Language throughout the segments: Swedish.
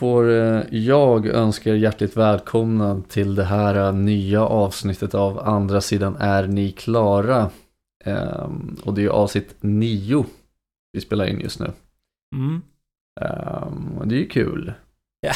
får eh, jag önska er hjärtligt välkomna till det här eh, nya avsnittet av Andra sidan är ni klara. Ehm, och det är avsnitt nio vi spelar in just nu. Mm. Ehm, det är ju kul, Ja.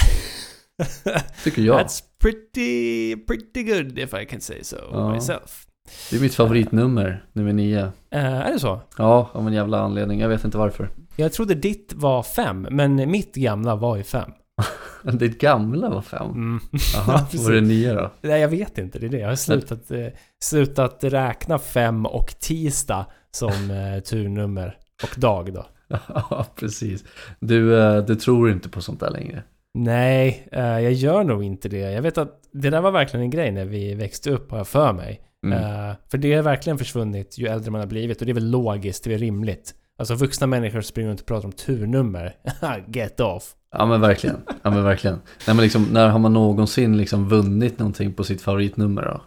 tycker jag. That's pretty, pretty good if I can say so Ja. myself. Det är mitt favoritnummer, nummer nio. Eh, är det så? Ja, av en jävla anledning. Jag vet inte varför. Jag trodde ditt var fem, men mitt gamla var ju fem. Ditt gamla var fem. Mm. Jaha, precis. var det nio då? Nej, jag vet inte. Det är det. Jag har slutat, eh, slutat räkna fem och tisdag som eh, turnummer. Och dag då. Ja, precis. Du, eh, du tror inte på sånt där längre? Nej, eh, jag gör nog inte det. Jag vet att det där var verkligen en grej när vi växte upp, har jag för mig. Mm. Eh, för det har verkligen försvunnit ju äldre man har blivit och det är väl logiskt, det är rimligt. Alltså vuxna människor springer runt och pratar om turnummer. Get off. Ja men verkligen, ja men verkligen. Nej men liksom, när har man någonsin liksom vunnit någonting på sitt favoritnummer då?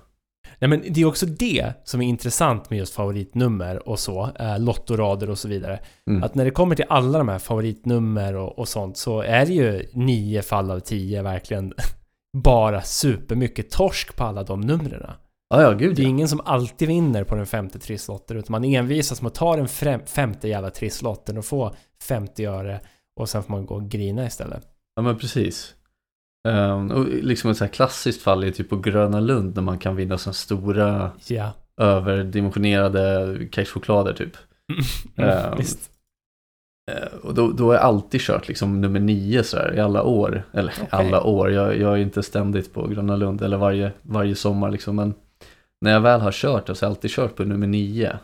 Nej men det är också det som är intressant med just favoritnummer och så, eh, lottorader och så vidare. Mm. Att när det kommer till alla de här favoritnummer och, och sånt så är det ju nio fall av tio verkligen bara supermycket torsk på alla de numren. Ja, ja gud Det är ja. ingen som alltid vinner på den femte trisslotten utan man envisas med att ta den femte jävla trisslotten och få 50 öre och sen får man gå och grina istället. Ja men precis. Ehm, och liksom ett så här klassiskt fall är typ på Gröna Lund när man kan vinna sådana stora Ja. överdimensionerade kexchoklader typ. Mm. Eh, Och då, då är jag alltid kört liksom nummer nio så här, i alla år. Eller Okej. alla år, jag, jag är inte ständigt på Gröna Lund eller varje, varje sommar liksom. Men när jag väl har kört så har jag alltid kört på nummer nio.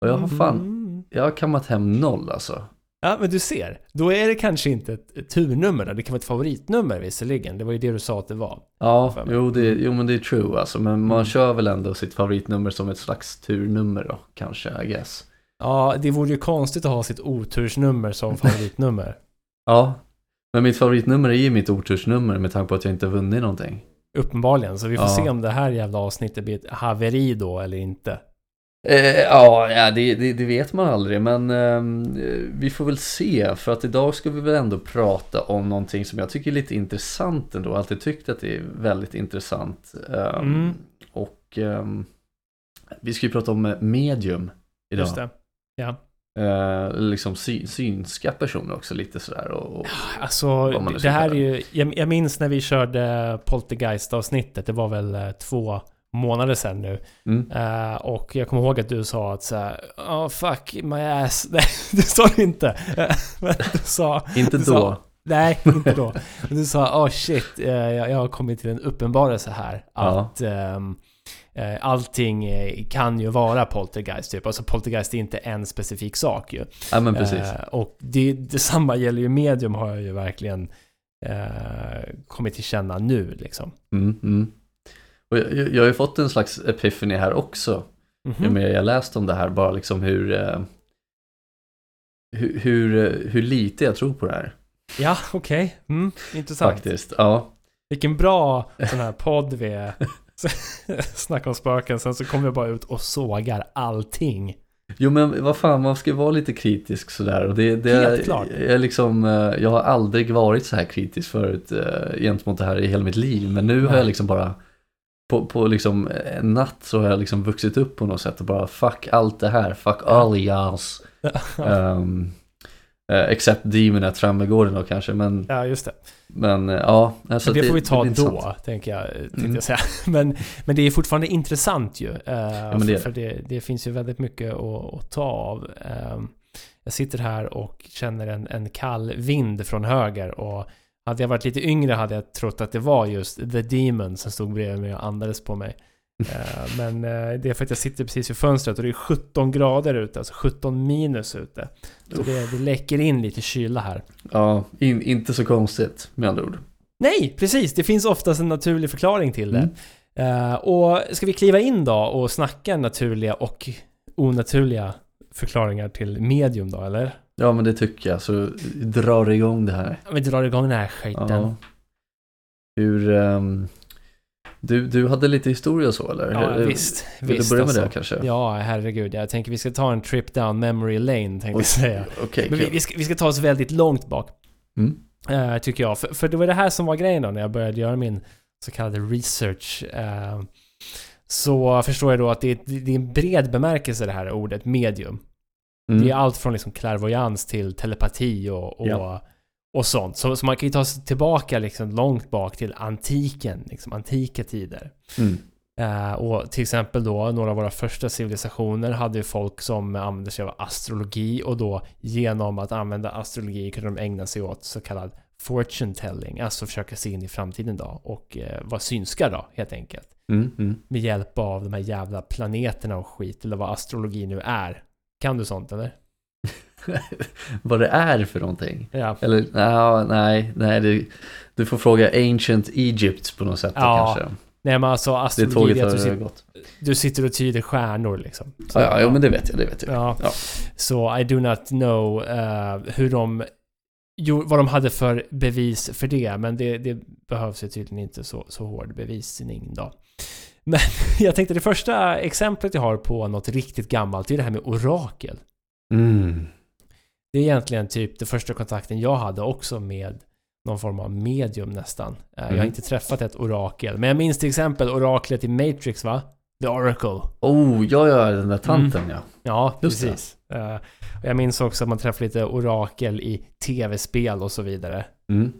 Och jag har fan, Mm. jag har kammat hem noll alltså. Ja, men du ser. Då är det kanske inte ett turnummer. Det kan vara ett favoritnummer visserligen. Det var ju det du sa att det var. Ja, jo, det, jo men det är true alltså. Men man Mm. kör väl ändå sitt favoritnummer som ett slags turnummer då, kanske, I guess. Ja, det vore ju konstigt att ha sitt otursnummer som favoritnummer. Ja, men mitt favoritnummer är ju mitt otursnummer med tanke på att jag inte vunnit någonting. Uppenbarligen. Så vi får Ja. se om det här jävla avsnittet blir ett haveri då eller inte. Eh, ja, det, det, det vet man aldrig, men ehm, eh, vi får väl se. För att idag ska vi väl ändå prata om någonting som jag tycker är lite intressant ändå. Jag har alltid tyckt att det är väldigt intressant. Ehm, Mm. Och ehm, vi ska ju prata om eh, medium idag. Just det. Ja. Liksom sy, synska personer också lite sådär. Och, och, Alltså, det här är ju... Jag, jag minns när vi körde Poltergeist-avsnittet. Det var väl två månader sedan nu. mm. Eh, och jag kommer ihåg att du sa att så här, oh fuck my ass. Nej, det sa du inte. Du sa... Inte du då. sa- Nej, inte då. Du sa, oh shit, eh, jag, jag har kommit till en uppenbarelse här. Ja. Att ehm, eh, allting kan ju vara poltergeist typ. Alltså poltergeist är inte en specifik sak ju. Ja men precis. Och det, detsamma gäller ju medium har jag ju verkligen kommit till känna nu liksom. Mm, mm. Och jag, jag jag har ju fått en slags epiphany här också. Mhm. Ju mer jag läst om det här, bara liksom hur, eh, hur, hur, eh, hur lite jag tror på det här. Ja, okej. Mm, intressant. Faktiskt. Ja. Vilken bra sån här podd vi är. Snacka om spöken, sen så kommer vi bara ut och sågar allting. Jo men vad fan, man ska ju vara lite kritisk sådär. Och det, det, Helt klart. Jag, är liksom, eh, jag har aldrig varit så här kritisk förut eh, gentemot det här i hela mitt liv. Men nu har Nej. jag liksom bara på, på liksom en natt så har jag liksom vuxit upp på något sätt och bara fuck allt det här, fuck all y'alls. um, uh, except Demon at Trammegården då kanske, men, Ja, just det. men eh, ja. Alltså Men det får vi ta då, tänker jag, tänkte Mm. jag säga. Men, men det är fortfarande intressant ju. eh, men det för det, det finns ju väldigt mycket att, att ta av. Ehm, jag sitter här och känner en, en kall vind från höger och hade jag varit lite yngre hade jag trott att det var just The Demon som stod bredvid mig och andades på mig. Eh, Men eh, det är för att jag sitter precis vid fönstret och det är 17 grader ute, alltså 17 minus ute. Så det, det läcker in lite kyla här. Ja, in, inte så konstigt med andra ord. Nej, precis. Det finns oftast en naturlig förklaring till det. Mm. Eh, och ska vi kliva in då och snacka naturliga och onaturliga förklaringar till medium då, eller? Ja men det tycker jag, så drar igång det här. Vi drar igång den här skiten. Ja. Hur, ehm, du, du hade lite historia så eller? Ja, Hur- visst. Vill visst du börja med alltså. det kanske? Ja, herregud. Jag tänker vi ska ta en trip down memory lane, tänkte Oj, jag säga. Okej, Men vi, vi, ska, vi ska ta oss väldigt långt bak. Mm. Eh, tycker jag. För, för det var det här som var grejen då när jag började göra min så kallade research. Eh, så förstår jag då att det är, det är en bred bemärkelse det här ordet medium. Mm. Det är allt från liksom klärvoajans till telepati och, och, Ja. och sånt. Så, så man kan ju ta sig tillbaka liksom långt bak till antiken, liksom antika tider. Mm. Eh, och till exempel då, några av våra första civilisationer hade ju folk som använde sig av astrologi och då genom att använda astrologi kunde de ägna sig åt så kallad fortune telling, alltså försöka se in i framtiden då och eh, vara synska då helt enkelt. Mm. Mm. Med hjälp av de här jävla planeterna och skit, eller vad astrologi nu är. Kan du sånt eller? Vad det är för någonting. Ja, Eller ja, nej, nej det, du får fråga Ancient Egypt på något sätt Ja, kanske. nej men alltså astrologi, det är att du, sitter, gått. du sitter och tyder stjärnor liksom. Så, Ja, ja, jo, men det vet jag, det vet jag. Ja. Ja. Så I do not know eh, hur de... Jo, vad de hade för bevis för det, men det, det behövs ju tydligen inte så, så hård bevisning då. Men jag tänkte det första exemplet jag har på något riktigt gammalt, det är det här med orakel. Mm. Det är egentligen typ den första kontakten jag hade också med någon form av medium nästan. Eh, Jag har Mm. inte träffat ett orakel, men jag minns till exempel oraklet i Matrix va? The Oracle. Oh, ja, ja, den där tanten ja. Ja, Just det. precis. Eh, jag minns också att man träffade lite orakel i tv-spel och så vidare. Mm.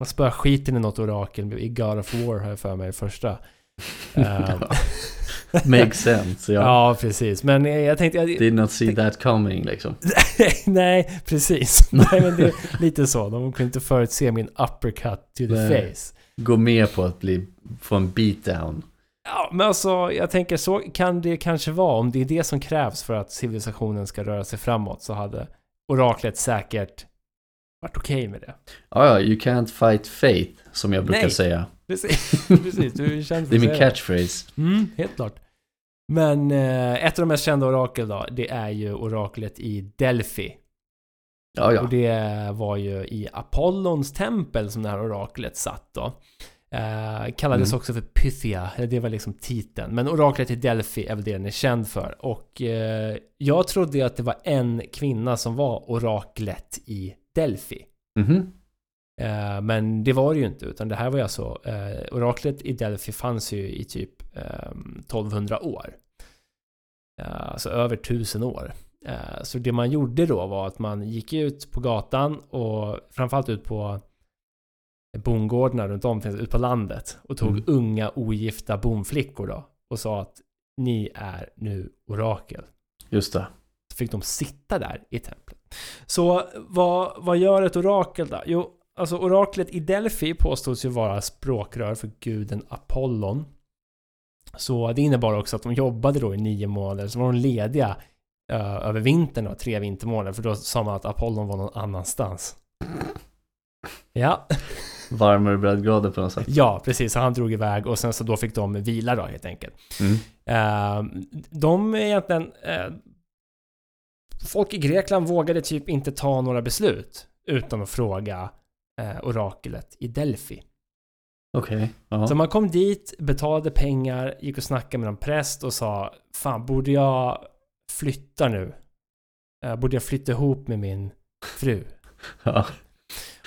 Man spöar skiten i något orakel i God of War har jag för mig första. Eh, Makes sense, ja. ja, precis. Men jag tänkte... Jag, Did not see that coming liksom. nej, precis. nej, men det är lite så. De kunde inte förutse min uppercut to the Nej. face. Gå med på att bli, få en beatdown. Ja, men alltså jag tänker så kan det kanske vara. Om det är det som krävs för att civilisationen ska röra sig framåt så hade oraklet säkert varit okej med det. Ja, ja, you can't fight fate, som jag brukar Nej. säga. Precis, precis. Du är känd för Det är min catchphrase. Mm, helt klart. Men eh, ett av de mest kända orakel då, det är ju oraklet i Delphi. Ja, ja. Och det var ju i Apollons tempel som det här oraklet satt då. Eh, kallades Mm. också för Pythia, det var liksom titeln. Men oraklet i Delphi är väl det den är känd för. Och eh, jag trodde att det var en kvinna som var oraklet i Delphi. Mhm. Eh, men det var det ju inte, utan det här var ju alltså... Eh, oraklet i Delphi fanns ju i typ eh, 1200 år. Eh, alltså över 1000 år. Eh, så det man gjorde då var att man gick ut på gatan och framförallt ut på bondgårdarna runt om, ut på landet och tog Mm. unga ogifta bondflickor då och sa att ni är nu orakel Just det. så fick de sitta där i templet. Så vad, vad gör ett orakel då? Jo, alltså oraklet i Delphi påstods ju vara språkrör för guden Apollon. Så det innebar också att de jobbade då i nio månader, så var de lediga eh, över vintern då, tre vintermånader, för då sa man att Apollon var någon annanstans. Ja, Varmare breddgrader på något sätt. ja precis. Så han drog iväg och sen så då fick de vila då helt enkelt. Mm. Eh, de är egentligen... eh, folk i Grekland vågade typ inte ta några beslut utan att fråga oraklet i Delphi. Okej. Ja. Så man kom dit, betalade pengar, gick och snackade med någon präst och sa Fan, borde jag flytta nu? Eh, borde jag flytta ihop med min fru? ja.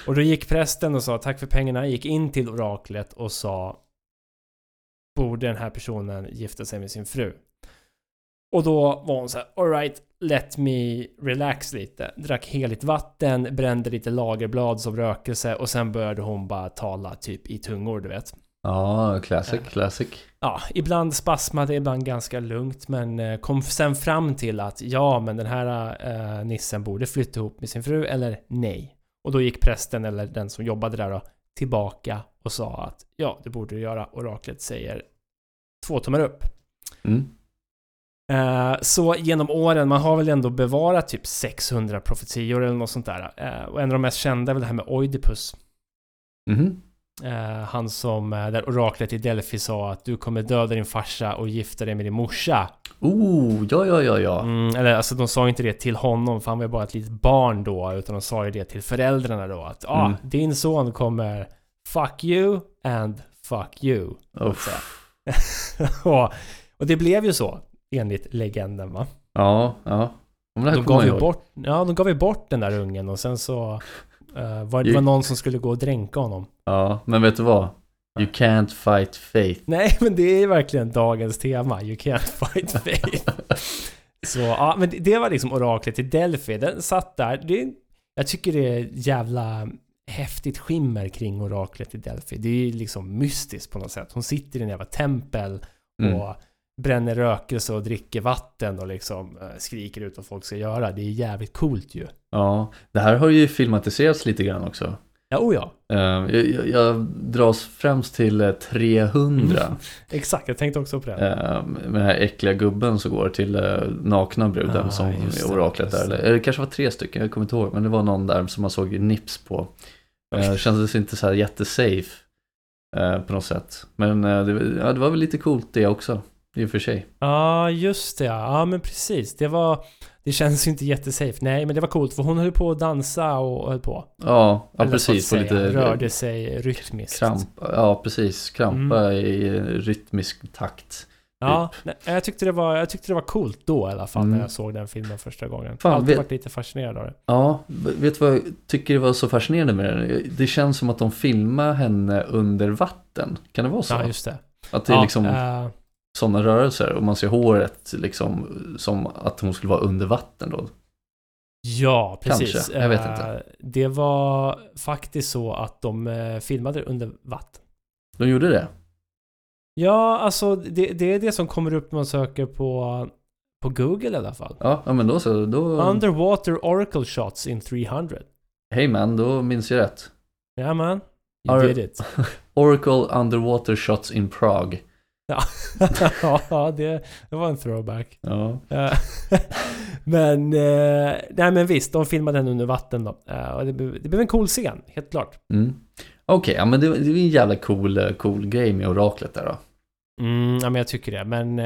Och då gick prästen och sa tack för pengarna, gick in till oraklet och sa Borde den här personen gifta sig med sin fru? Och då var hon så här, alright, let me relax lite. Drack heligt vatten, brände lite lagerblad som rökelse och sen började hon bara tala typ i tungor, du vet. Ja, classic, classic. Ja, ibland spasmade, ibland ganska lugnt, men eh, kom sen fram till att ja, men den här eh, nissen borde flytta ihop med sin fru, eller nej. Och då gick prästen, eller den som jobbade där då, tillbaka och sa att ja, det borde du göra. Oraklet säger två tummar upp. Mm. Eh, så genom åren, man har väl ändå bevarat typ 600 profetior eller något sånt där. Eh, och en av de mest kända är väl det här med Oidipus. Mhm. Eh, han som, eh, där oraklet i Delphi sa att du kommer döda din farsa och gifta dig med din morsa. Oh, ja, ja, ja, ja. Mm, eller alltså de sa inte det till honom för han var ju bara ett litet barn då. Utan de sa ju det till föräldrarna då. Att ah, Mm. din son kommer fuck you and fuck you. Och, och det blev ju så. Enligt legenden va. Ja, ja. De gav, ju ihåg. bort, ja, de gav ju bort den där ungen och sen så Uh, var, det var någon som skulle gå och dränka honom. Ja, men vet du vad? You can't fight faith. Nej, men det är verkligen dagens tema. You can't fight faith. Så ja, men det var liksom oraklet i Delphi. Den satt där. Det, jag tycker det är jävla häftigt skimmer kring oraklet i Delphi. Det är liksom mystiskt på något sätt. Hon sitter i en jävla tempel och mm. Bränner rökelse och dricker vatten och liksom äh, skriker ut vad folk ska göra. Det är jävligt coolt ju. Ja, det här har ju filmatiserats lite grann också. Ja, oh ja. Uh, jag, jag, dras främst till 300. Mm. Exakt, jag tänkte också på det. Med den här äckliga gubben som går till nakna bruden ah, som är oraklet där. Eller, det kanske var tre stycken, jag kommer inte ihåg. Men det var någon där som man såg nips på. Uh, kändes inte så här jättesafe på något sätt. Men det, ja, det var väl lite coolt det också. I och för sig. Ja, just det. Ja, men precis. Det var... Det känns ju inte jättesafe. Nej, men det var coolt för hon höll på att dansa och höll på. Ja, ja precis. På lite, rörde sig rytmiskt. Kramp, ja, precis. Krampa mm. i rytmisk takt. Ja, typ. nej, jag, tyckte det var, jag tyckte det var coolt då i alla fall mm. när jag såg den filmen första gången. Fan, Alltid vet, varit lite fascinerad av det. Ja, vet du vad jag tycker var så fascinerande med den? Det känns som att de filmar henne under vatten. Kan det vara så? Ja, just det. Att det är ja, liksom... Uh, sådana rörelser och man ser håret liksom som att hon skulle vara under vatten då. Ja, precis. Kanske, jag vet inte. Eh, det var faktiskt så att de eh, filmade under vatten. De gjorde det? Ja, alltså det, det är det som kommer upp när man söker på, på Google i alla fall. Ja, men då så. Då... Underwater Oracle Shots in 300. Hej man, då minns jag rätt. Ja man, you Or did it. Oracle Underwater Shots in Prague. Ja, ja det, det var en throwback. Ja. men, eh, nej men visst, de filmade den under vatten då. Eh, och det, det blev en cool scen, helt klart. Mm. Okej, okay, ja men det, det är en jävla cool, eh, cool grej med oraklet där då. Mm, ja men jag tycker det. Men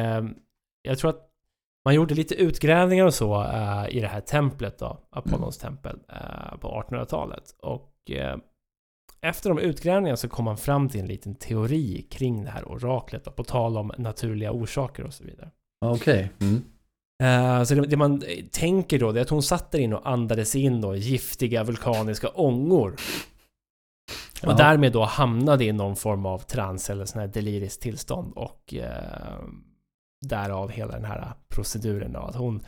jag tror att man gjorde lite utgrävningar och så i det här templet då, Apollons mm. tempel, på 1800-talet. Och efter de utgrävningarna så kom man fram till en liten teori kring det här oraklet, då, på tal om naturliga orsaker och så vidare. Okej. Okay. Mm. Uh, så det, det, man tänker då, det är att hon satt där inne och andades in då giftiga vulkaniska ångor. Och ja. därmed då hamnade i någon form av trans eller sån här deliriskt tillstånd och uh, därav hela den här proceduren då. Att hon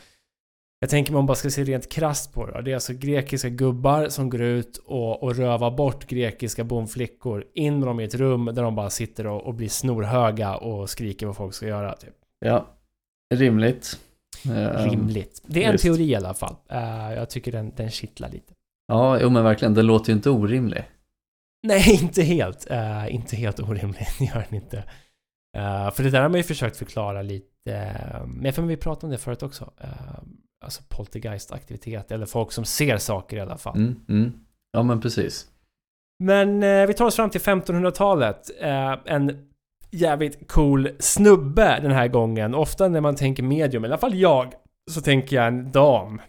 jag tänker om man bara ska se rent krasst på det. Det är alltså grekiska gubbar som går ut och, och rövar bort grekiska bomflickor. In med dem i ett rum där de bara sitter och, och blir snorhöga och skriker vad folk ska göra. Typ. Ja, rimligt. Rimligt. Det är en teori i alla fall. Uh, jag tycker den, den kittlar lite. Ja, jo men verkligen. Den låter ju inte orimlig. Nej, inte helt. Uh, inte helt orimlig. Det gör den inte. Uh, för det där har man ju försökt förklara lite. Men jag för vi pratade om det förut också alltså poltergeist-aktivitet eller folk som ser saker i alla fall. Mm, mm. Ja men precis. Men eh, vi tar oss fram till 1500-talet. Eh, en jävligt cool snubbe den här gången. Ofta när man tänker medium, i alla fall jag, så tänker jag en dam.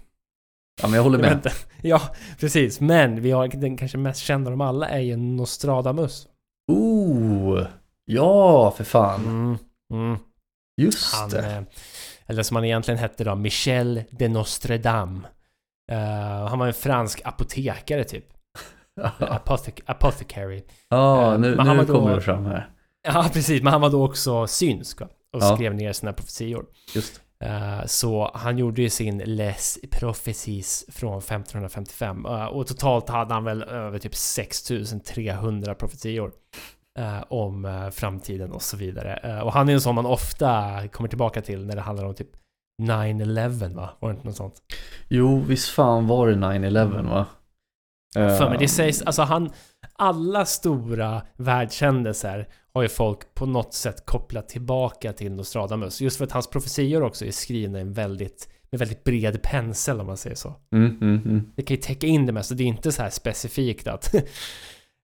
Ja men jag håller med. ja, precis. Men vi har den kanske mest kända av dem alla är ju Nostradamus. Oh! Ja, för fan. Mm, mm. Just Han, det. Eh, eller som han egentligen hette då, Michel de Nostredam. Uh, han var en fransk apotekare typ. Apotec apothecary. Ja, uh, nu, nu då, kommer det fram här. Ja, precis. Men han var då också synsk och ja. skrev ner sina profetior. Just. Uh, så han gjorde ju sin Les Prophecies från 1555 uh, och totalt hade han väl över typ 6300 profetior eh, om eh, framtiden och så vidare. Eh, och han är en sån man ofta kommer tillbaka till när det handlar om typ 9-11 va? Var det inte något sånt? Jo, visst fan var det 9-11 va? För mig, det sägs, alltså han, alla stora världskändelser har ju folk på något sätt kopplat tillbaka till Nostradamus. Just för att hans profetior också är skrivna i en väldigt, med väldigt bred pensel om man säger så. Mm, mm, mm. Det kan ju täcka in det mesta. Det är inte så här specifikt att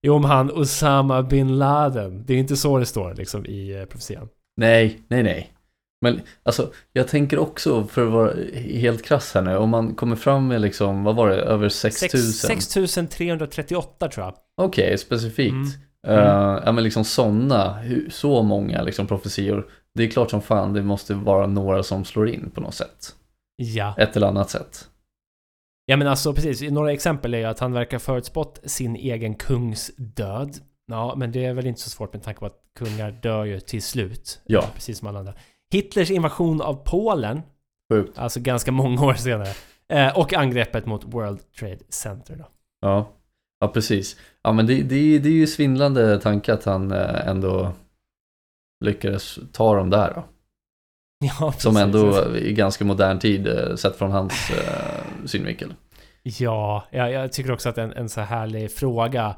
Jo, om han Osama bin Laden. Det är inte så det står liksom i eh, profetian. Nej, nej, nej. Men alltså, jag tänker också, för att vara helt krass här nu, om man kommer fram med liksom, vad var det, över 6000? 6338 tror jag. Okej, okay, specifikt. Mm. Uh, ja men liksom sådana, så många liksom profetior. Det är klart som fan det måste vara några som slår in på något sätt. Ja. Ett eller annat sätt. Ja men alltså precis, några exempel är ju att han verkar förutspått sin egen kungs död. Ja, men det är väl inte så svårt med tanke på att kungar dör ju till slut. Ja. Precis som alla andra. Hitlers invasion av Polen, Sjukt. alltså ganska många år senare. Eh, och angreppet mot World Trade Center då. Ja, ja precis. Ja men det, det, det är ju svindlande tanke att han eh, ändå lyckades ta dem där då. Ja, Som precis. ändå i ganska modern tid eh, sett från hans eh, synvinkel. Ja, jag, jag tycker också att en, en så här härlig fråga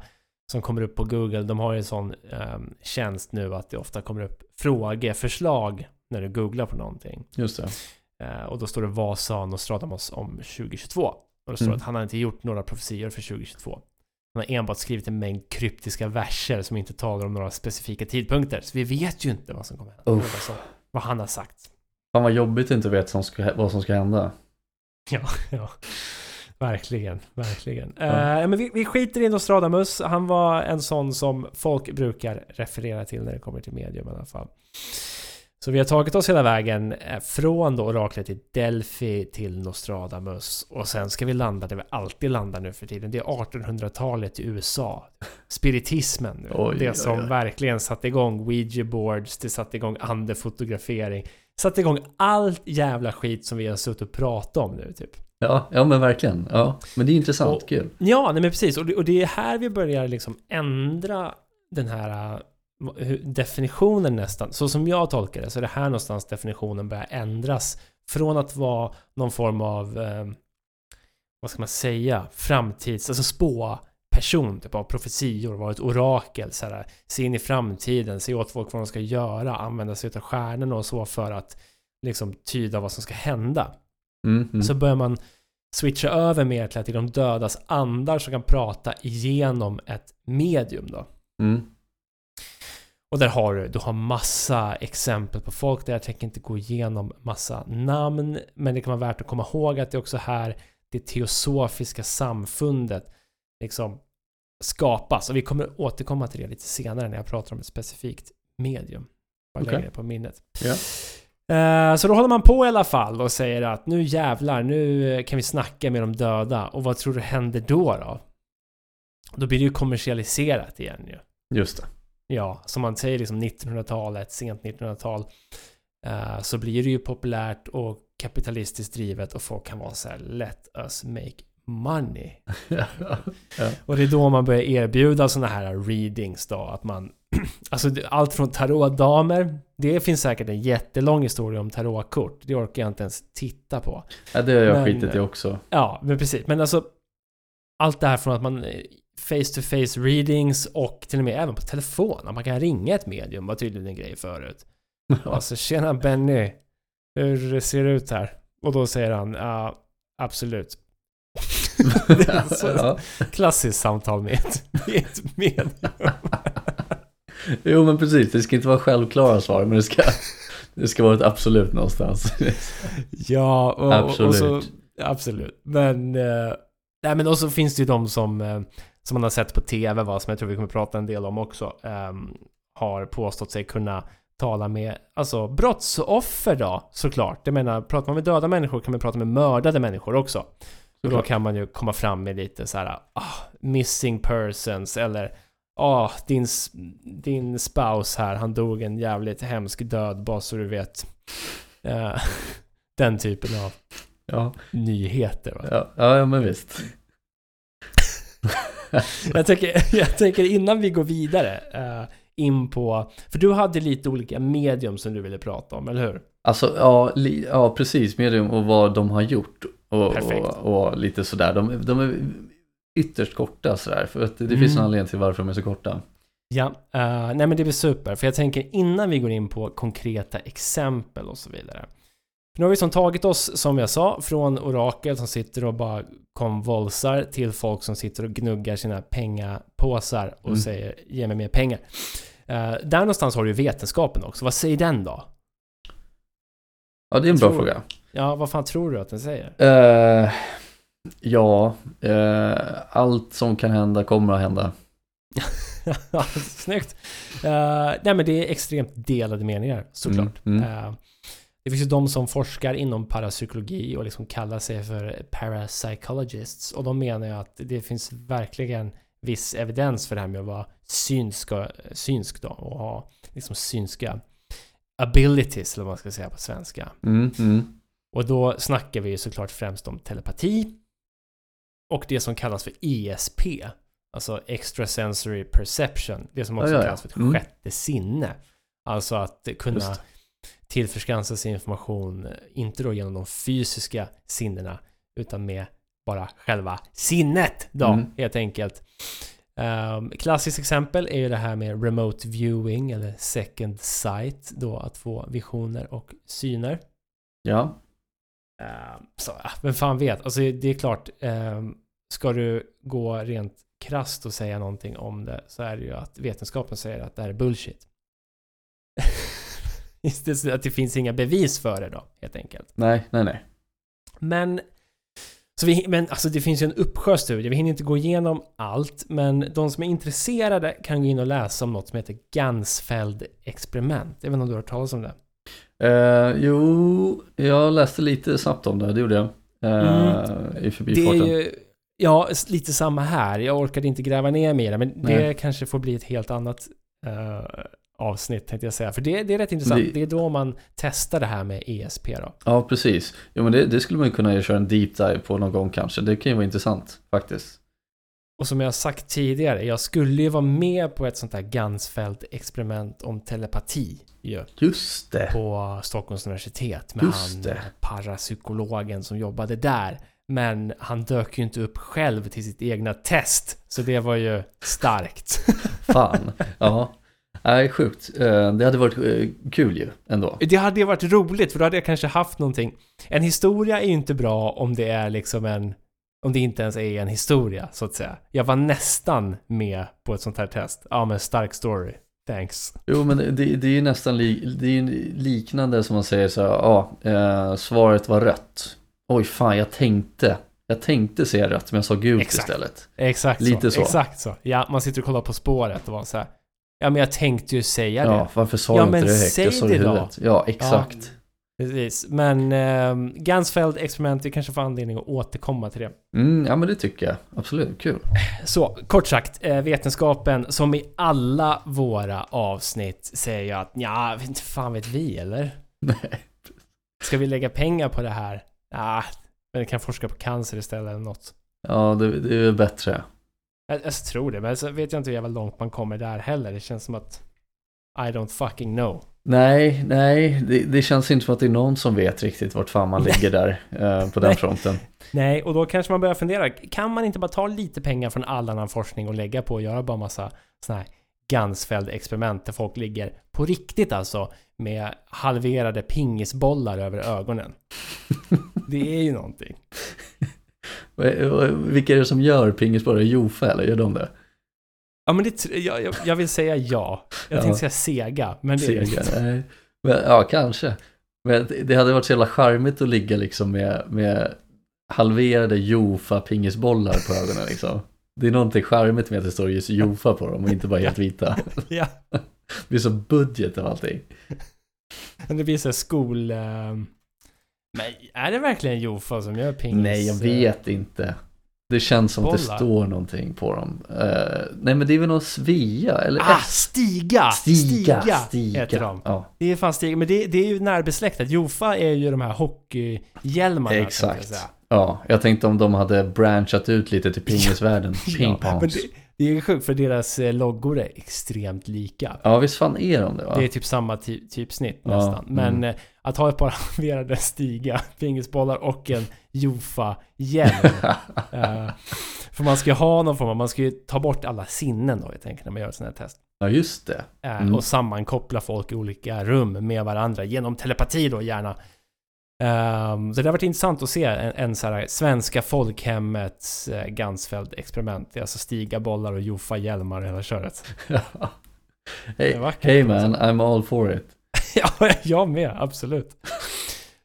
som kommer upp på Google, de har ju en sån ehm, tjänst nu att det ofta kommer upp frågeförslag när du googlar på någonting. Just det. Eh, och då står det vad sa Nostradamus om 2022? Och då står det Mm. att han har inte gjort några profetior för 2022. Han har enbart skrivit en mängd kryptiska verser som inte talar om några specifika tidpunkter. Så vi vet ju inte vad som kommer hända. Vad han har sagt. Fan vad jobbigt att inte veta som ska, vad som ska hända. Ja, ja. Verkligen, verkligen. Ja. Eh, men vi, vi skiter i Nostradamus. Han var en sån som folk brukar referera till när det kommer till medium i alla fall. Så vi har tagit oss hela vägen eh, från då oraklet i Delphi till Nostradamus. Och sen ska vi landa där vi alltid landar nu för tiden. Det är 1800-talet i USA. Spiritismen nu. Oj, det som oj. verkligen satte igång Ouija boards, det satte igång andefotografering. Satte igång allt jävla skit som vi har suttit och pratat om nu typ. Ja, ja men verkligen. Ja, men det är intressant, Och- kul. Ja, nej men precis. Och det, och det är här vi börjar liksom ändra den här definitionen nästan. Så som jag tolkar det så är det här någonstans definitionen börjar ändras. Från att vara någon form av, eh, vad ska man säga, framtids, alltså spå person, typ av profetior, vara ett orakel, så här, se in i framtiden, se åt folk vad de ska göra, använda sig av stjärnorna och så för att liksom tyda vad som ska hända Mm, mm. så börjar man switcha över mer till att det är de dödas andar som kan prata igenom ett medium då. Mm. Och där har du, du har massa exempel på folk där jag tänker inte gå igenom massa namn, men det kan vara värt att komma ihåg att det är också här det teosofiska samfundet liksom skapas. Och vi kommer återkomma till det lite senare när jag pratar om ett specifikt medium. Bara Okej. lägga det på minnet. Eh, Så då håller man på i alla fall och säger att nu jävlar, nu kan vi snacka med de döda. Och vad tror du händer då då? Då blir det ju kommersialiserat igen ju. Just det. Ja, som man säger liksom 1900-talet, sent 1900-tal. eh, Så blir det ju populärt och kapitalistiskt drivet och folk kan vara så här let us make money. ja. Och det är då man börjar erbjuda sådana här readings då, att man... Alltså allt från tarotdamer, det finns säkert en jättelång historia om tarotkort. Det orkar jag inte ens titta på. ja, det har jag Men- skitit i också. Ja, men precis. Men alltså... Allt det här från att man face to face readings och till och med även på telefon. Att man kan ringa ett medium var tydligen en grej förut. Alltså tjena Benny, hur ser det ut här? Och då säger han, ja, absolut. det är så ja. klassiskt samtal med ett, med ett medium. Jo men precis, det ska inte vara självklara svar men det ska, det ska vara ett absolut någonstans. Ja, och, absolut. och så, Absolut. absolut. Men, eh, nej men och så finns det ju de som, eh, som man har sett på TV, va, som jag tror vi kommer prata en del om också, ehm, har påstått sig kunna tala med, alltså brottsoffer då, såklart. Jag menar, pratar man med döda människor kan man prata med mördade människor också. Och då kan man ju komma fram med lite så här, ah, missing persons eller ah, din, s- din spouse här, han dog en jävligt hemsk död, bara så du vet. Eh, den typen av Ja, nyheter. Va? ja, ja men visst. Jag, tänker, jag tänker innan vi går vidare eh, in på, för du hade lite olika medium som du ville prata om, eller hur? Alltså ja, li, ja precis, medium och vad de har gjort. Och, och, och lite sådär. De, de är ytterst korta sådär. För att det Mm. finns en anledning till varför de är så korta. Ja, eh, nej men det blir super. För jag tänker innan vi går in på konkreta exempel och så vidare. Nu har vi som tagit oss, som jag sa, från orakel som sitter och bara konvolsar till folk som sitter och gnuggar sina pengapåsar och Mm. säger ge mig mer pengar. Eh, där någonstans har du ju vetenskapen också. Vad säger den då? Ja, det är en bra Tror- fråga. Ja, vad fan tror du att den säger? Eh, ja, eh, allt som kan hända kommer att hända. Snyggt! Uh, nej men det är extremt delade meningar såklart. Mm, mm. Det finns ju de som forskar inom parapsykologi och liksom kallar sig för parapsychologists. Och de menar ju att det finns verkligen viss evidens för det här med att vara synsk, och, synsk då och ha liksom synska abilities eller vad man ska säga på svenska. Mm, mm. Och då snackar vi ju såklart främst om telepati och det som kallas för ESP. Alltså extrasensory perception. Det som också Ja, ja, ja. kallas för ett Mm. sjätte sinne. Alltså att kunna. Tillförskansa sig information, eh, inte då genom de fysiska sinnena, utan med bara själva sinnet då, Mm. helt enkelt. Um, klassiskt exempel är ju det här med remote viewing eller second sight, då att få visioner och syner. Ja. Ehm, så, vem fan vet? Alltså det är klart, um, ska du gå rent krasst och säga någonting om det så är det ju att vetenskapen säger att det här är bullshit. Det, att det finns inga bevis för det då, helt enkelt. Nej, nej, nej. Men, så vi, men alltså det finns ju en uppsjö studier. Vi hinner inte gå igenom allt, men de som är intresserade kan gå in och läsa om något som heter Gansfeld-experiment. Jag vet inte om du har hört talas om det? Eh, jo, jag läste lite snabbt om det, det gjorde jag. Eh, I Det förbifarten. är ju, ja, lite samma här. Jag orkade inte gräva ner i det, men det Nej. kanske får bli ett helt annat eh, avsnitt tänkte jag säga. För det, det är rätt intressant. Det- Det... är då man testar det här med ESP då. Ja, precis. Jo, men det, det skulle man ju kunna köra en deep dive på någon gång kanske. Det kan ju vara intressant faktiskt. Och som jag har sagt tidigare, jag skulle ju vara med på ett sånt här Gansfeld-experiment om telepati ju, Just det. på Stockholms universitet med Just han det. parapsykologen som jobbade där. Men han dök ju inte upp själv till sitt egna test, så det var ju starkt. Fan. ja. Nej, sjukt. Eh, det hade varit eh, kul ju ändå. Det hade ju varit roligt för då hade jag kanske haft någonting. En historia är ju inte bra om det är liksom en... Om det inte ens är en historia, så att säga. Jag var nästan med på ett sånt här test. Ja, men stark story. Thanks. Jo, men det, det är ju nästan li, det är ju liknande som man säger så här, ja, eh, svaret var rött. Oj, fan, jag tänkte, jag tänkte se rött, men jag sa gult Exakt. istället. Exakt Lite så. så. Exakt så. Ja, man sitter och kollar på spåret och var så här. Ja, men jag tänkte ju säga Ja, det. varför sa Ja, men inte det högt? säg Jag sa det i då. huvudet. Ja, exakt. Precis. Men eh, Gansfeld-experiment, vi kanske får anledning att återkomma till det. Mm, ja, men det tycker jag. Absolut, kul. Så kort sagt, eh, vetenskapen som i alla våra avsnitt säger att ja, inte fan vet vi eller? Nej. Ska vi lägga pengar på det här? Ja, men vi kan forska på cancer istället eller något. Ja, det, det är bättre. Jag, jag tror det, men så vet jag inte hur jävla långt man kommer där heller. Det känns som att I don't fucking know. Nej, nej, det, det känns inte som att det är någon som vet riktigt vart fan man ligger där eh, på den fronten. Nej, och då kanske man börjar fundera. Kan man inte bara ta lite pengar från all annan forskning och lägga på att göra bara massa sådana här Gansfeld-experiment där folk ligger på riktigt alltså med halverade pingisbollar över ögonen. Det är ju någonting. Vilka är det som gör pingisbollar? Jofa eller gör de det? Ja, men det, jag, jag, vill säga ja. Jag Ja. tänkte säga Sega, men det är Sega? inte. Nej. Men, ja, kanske. Men det- hade varit så jävla charmigt att ligga liksom med, med halverade Jofa pingisbollar på ögonen liksom. Det är någonting charmigt med att det står just Jofa på dem och inte bara helt vita. Ja, Det blir så budget av allting. det blir så skol... ehm, Men är det verkligen Jofa som gör pingis? Nej, jag vet inte. Det känns som att det står någonting på dem. Eh, nej, men det är väl någon Svea eller Ah? Stiga! Stiga, Stiga, Stiga. heter de. Ja, Det är fan Stiga, men det, det är ju närbesläktat. Jofa är ju de här hockeyhjälmarna. Exakt. Jag ja, jag tänkte om de hade branchat ut lite till pingisvärlden. Ja, det, är sjukt för deras eh, loggor är extremt lika. Ja, visst fan är de det va? Det är typ samma ty typsnitt Ja, nästan. Men mm. eh, att ha ett par halverade stiga, pingisbollar och en Jofa-hjälm. eh, för man ska ju ha någon form av, man ska ju ta bort alla sinnen då, jag tänker, när man gör ett sånt här test. ja, just det. Eh, Mm. Och sammankoppla folk i olika rum med varandra genom telepati då gärna. Ehm, så det har varit intressant att se en, en så här svenska folkhemmets uh, Gansfeld-experiment. Det är alltså stiga bollar och Jofa hjälmar hela köret. Hey, hey man, I'm all for it. ja, jag med, absolut.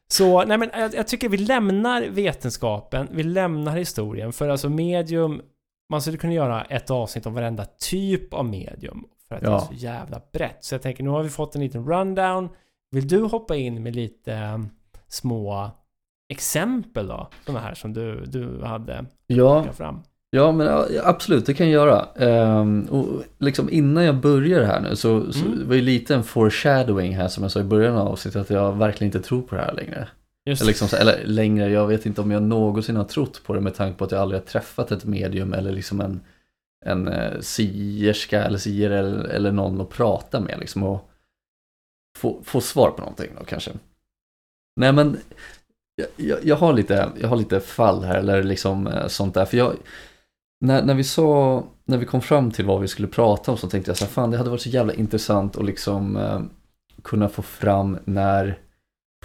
Så, nej men jag, jag tycker vi lämnar vetenskapen, vi lämnar historien, för alltså medium, man skulle kunna göra ett avsnitt om varenda typ av medium, för att det är Ja. så jävla brett. Så jag tänker, nu har vi fått en liten rundown, Vill du hoppa in med lite eh, små exempel då? Sådana här som du, du hade Ja, fram. Ja men absolut, det kan jag göra. Ehm, och liksom innan jag börjar här nu så, så Mm. var ju lite en foreshadowing här som jag sa i början av avsnittet att jag verkligen inte tror på det här längre. Just Eller, liksom, så- eller längre, jag vet inte om jag någonsin har trott på det med tanke på att jag aldrig har träffat ett medium eller liksom en, en eh, sierska eller sier eller, eller någon att prata med liksom och få, få svar på någonting då kanske. Nej men jag, jag, jag, har, lite, jag har lite fall här eller liksom eh, sånt där för jag när, när vi sa, när vi kom fram till vad vi skulle prata om så tänkte jag så här, fan det hade varit så jävla intressant att liksom eh, kunna få fram när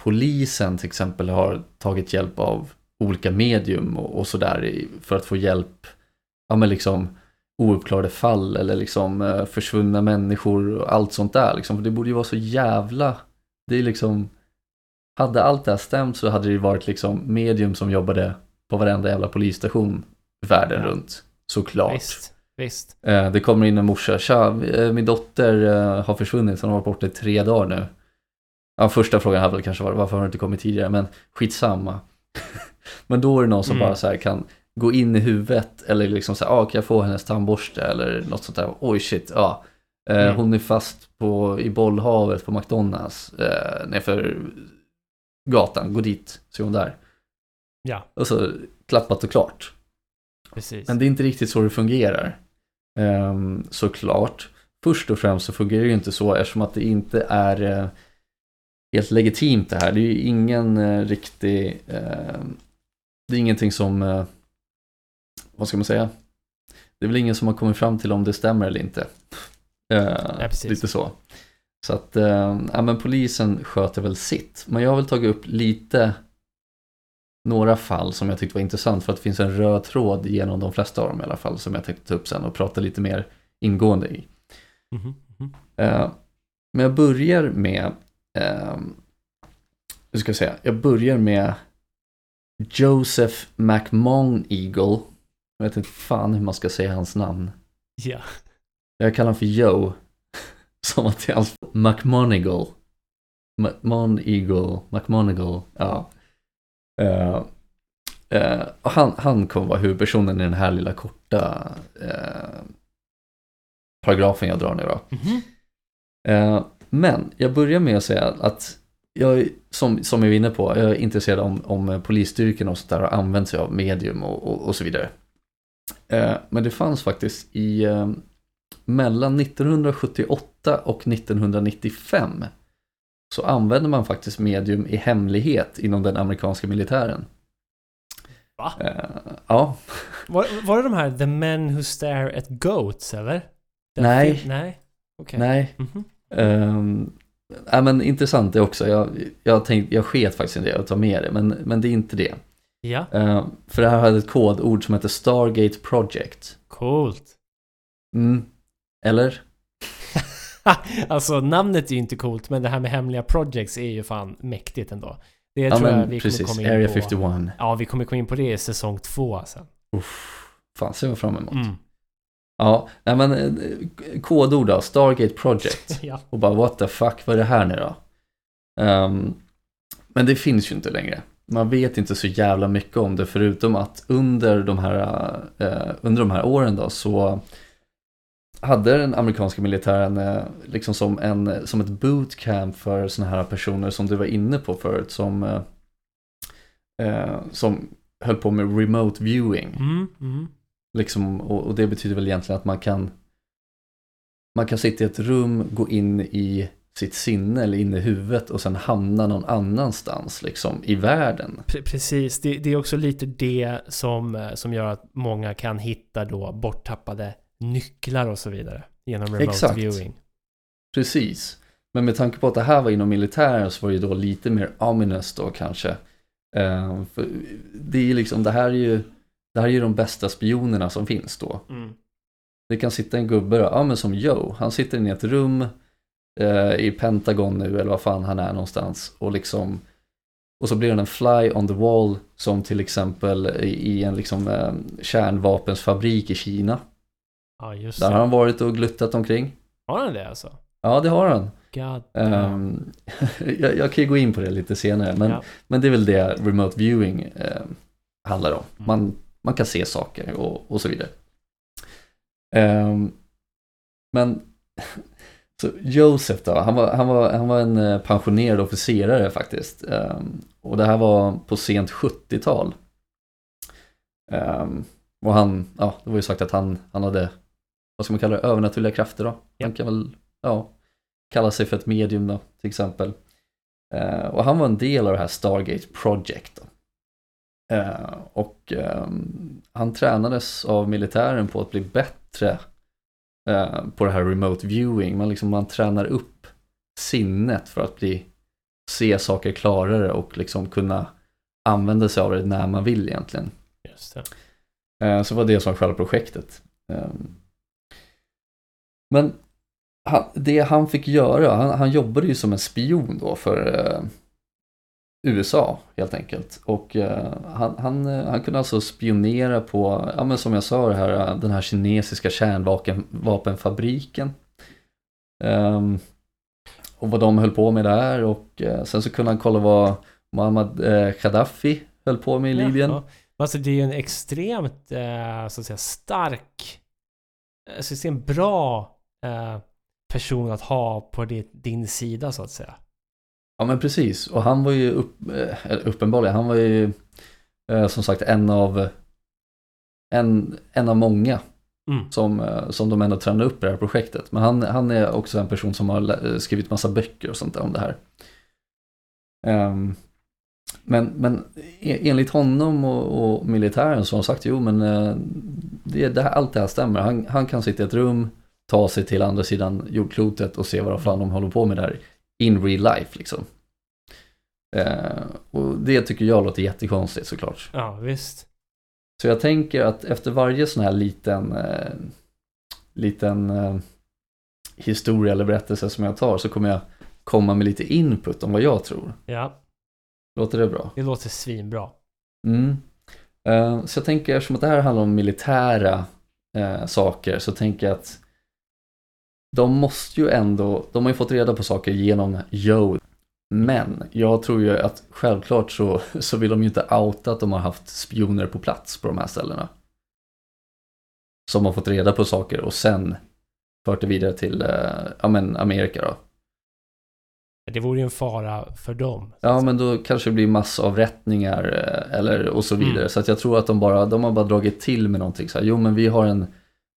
polisen till exempel har tagit hjälp av olika medium och, och sådär för att få hjälp, ja men liksom ouppklarade fall eller liksom eh, försvunna människor och allt sånt där liksom. För det borde ju vara så jävla, det är liksom, hade allt det här stämt så hade det ju varit liksom medium som jobbade på varenda jävla polisstation världen Ja. runt, såklart. Visst, visst. Eh, Det kommer in en morsa, tja, eh, min dotter eh, har försvunnit, hon har varit borta i tre dagar nu. Ja, första frågan hade väl kanske varit varför har du inte kommit tidigare, men skitsamma. men då är det någon som Mm. bara så här kan gå in i huvudet eller liksom så här, ah, kan jag få hennes tandborste eller något sånt där. Oj shit, ja. Eh, Mm. Hon är fast på, i bollhavet på McDonalds eh, nerför gatan, gå dit, så är hon där. Ja, Och så klappat och klart. Precis. Men det är inte riktigt så det fungerar. Um, såklart. Först och främst så fungerar det ju inte så eftersom att det inte är eh, helt legitimt det här. Det är ju ingen uh, riktig, eh, det är ingenting som, eh, vad ska man säga? Det är väl ingen som har kommit fram till om det stämmer eller inte. Eh, precis. lite så. Så att, eh, ja men polisen sköter väl sitt. Men jag har väl tagit upp lite några fall som jag tyckte var intressant för att det finns en röd tråd genom de flesta av dem i alla fall som jag tänkte ta upp sen och prata lite mer ingående i. Mhm, mhm. Eh, men jag börjar med, eh, hur ska jag säga, jag börjar med Joseph McMoneagle. Jag vet inte fan hur man ska säga hans namn. Ja, Jag kallar honom för Joe. Som att det är hans McMoneagle. McMoneagle, McMoneagle, ja. Eh, eh, han, han kommer vara huvudpersonen i den här lilla korta eh, paragrafen jag drar nu då. Mhm. Eh, men jag börjar med att säga att jag, är- som, som jag var inne på, jag är intresserad om, om polisstyrkorna och sånt där har använt sig av medium och, och, och så vidare. Eh, men det fanns faktiskt i eh, mellan 1978 och 1995 så använde man faktiskt medium i hemlighet inom den amerikanska militären. Va? Eh, ja, Var, var det de här The Men Who Stare at Goats, eller? Den Nej. film- Nej? Okej. nej. Mhm. Um, ja, men intressant det också. Jag, jag, tänkte, jag sket faktiskt inte att ta med det, men, men det är inte det. Ja, Eh, för det här hade ett kodord som heter Stargate Project. coolt. Mm. Eller? alltså namnet är ju inte coolt, men det här med hemliga projects är ju fan mäktigt ändå. Det ja, tror jag men vi precis. kommer komma in Area på. 51. Ja, vi kommer komma in på det i säsong två sen. Uff, fan ser jag fram emot. Mm. Ja, nej, men eh, kodord då, Stargate Project. Ja. Och bara what the fuck, vad är det här nu då? Ehm, men det finns ju inte längre. Man vet inte så jävla mycket om det förutom att under de här, eh, under de här åren då så hade den amerikanska militären eh, liksom som, en, som ett bootcamp för sådana här personer som du var inne på förut som, eh, eh, som höll på med remote viewing. Mm, mm. Liksom, och, och det betyder väl egentligen att man kan man kan sitta i ett rum, gå in i sitt sinne eller in i huvudet och sen hamna någon annanstans liksom i världen. Pre- Precis, det, det är också lite det som, eh, som gör att många kan hitta då borttappade nycklar och så vidare genom remote Exakt. viewing. Precis. Men med tanke på att det här var inom militären så var det ju då lite mer ominous då kanske. Eh, för det är liksom, det här är ju det här är ju de bästa spionerna som finns då. Mm. Det kan sitta en gubbe då, ja men som Joe, han sitter inne i ett rum eh, i Pentagon nu eller vad fan han är någonstans och liksom och så blir han en fly on the wall som till exempel i, en liksom eh, kärnvapensfabrik i Kina. Ja, just Där har han varit och gluttat omkring. Har han det alltså? Ja, det har han. Ehm, jag, jag kan ju gå in på det lite senare, men, Ja. men det är väl det remote viewing eh, handlar om. Mm. Man, man kan se saker och, och så vidare. Ehm, men så Joseph då, han var, han var, han var en eh, pensionerad officerare faktiskt. Ehm, och det här var på sent 70-tal. Ehm, och han, ja, det var ju sagt att han, han hade, vad ska man kalla det, övernaturliga krafter då. Han Ja. kan väl, ja, kalla sig för ett medium då, till exempel. Eh, och han var en del av det här Stargate Project. Då. Eh, och ehm, han tränades av militären på att bli bättre eh, på det här remote viewing. Man, liksom, man tränar upp sinnet för att bli, se saker klarare och liksom kunna använda sig av det när man vill egentligen. Just det. Eh, Så var det som själva projektet. Men han, det han fick göra, han, han jobbade ju som en spion då för eh, USA helt enkelt. Och eh, han, han, eh, han kunde alltså spionera på, ja men som jag sa det här, eh, den här kinesiska kärnvapenfabriken. Ehm, och vad de höll på med där och eh, sen så kunde han kolla vad Muammar eh, Gaddafi höll på med i Libyen. Ja. Alltså det är ju en extremt, eh, så att säga, stark, eh, så att säga, en bra eh, person att ha på din, din sida så att säga. Ja men precis, och han var ju upp, eh, uppenbarligen, han var ju eh, som sagt en av en, en av många Mm. som, som de ändå tränade upp i det här projektet. Men han, han är också en person som har skrivit massa böcker och sånt där om det här. Ehm, men, men e- enligt honom och, och militären så har de sagt jo men det, det här, allt det här stämmer. Han, han kan sitta i ett rum, ta sig till andra sidan jordklotet och se vad fan de håller på med där in real life liksom. Eh, och det tycker jag låter jättekonstigt såklart. Ja, visst. Så jag tänker att efter varje sån här liten, eh, liten eh, historia eller berättelse som jag tar så kommer jag komma med lite input om vad jag tror. Ja, Låter det bra? det låter svinbra. Mm. Eh, så jag tänker, eftersom att det här handlar om militära eh, saker, så tänker jag att de måste ju ändå, de har ju fått reda på saker genom Joe. Men jag tror ju att självklart så, så vill de ju inte outa att de har haft spioner på plats på de här ställena. Som har fått reda på saker och sen fört det vidare till eh, ja, men Amerika då. Det vore ju en fara för dem. Ja, men då kanske det blir massavrättningar eh, eller och så vidare. Mm. Så att jag tror att de bara, de har bara dragit till med någonting så här. Jo, men vi har en,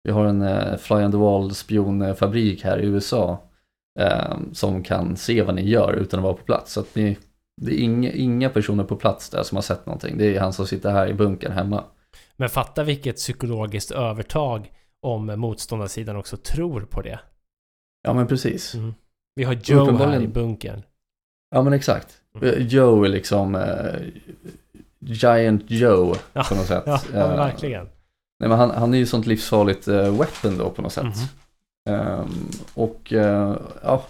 vi har en eh, fly on the wall spionfabrik här i USA eh, som kan se vad ni gör utan att vara på plats. Så att ni, det är inga, inga personer på plats där som har sett någonting. Det är han som sitter här i bunkern hemma. Men fatta vilket psykologiskt övertag om motståndarsidan också tror på det. Ja, men precis. Mm. Vi har Joe här i bunkern. Ja, men exakt. Mm. Joe är liksom eh, Giant Joe Ja, på något sätt. Ja, ja Eh, verkligen. Nej, men han, han är ju sånt livsfarligt eh, weapon då på något sätt. Mhm. Ehm, och eh, ja,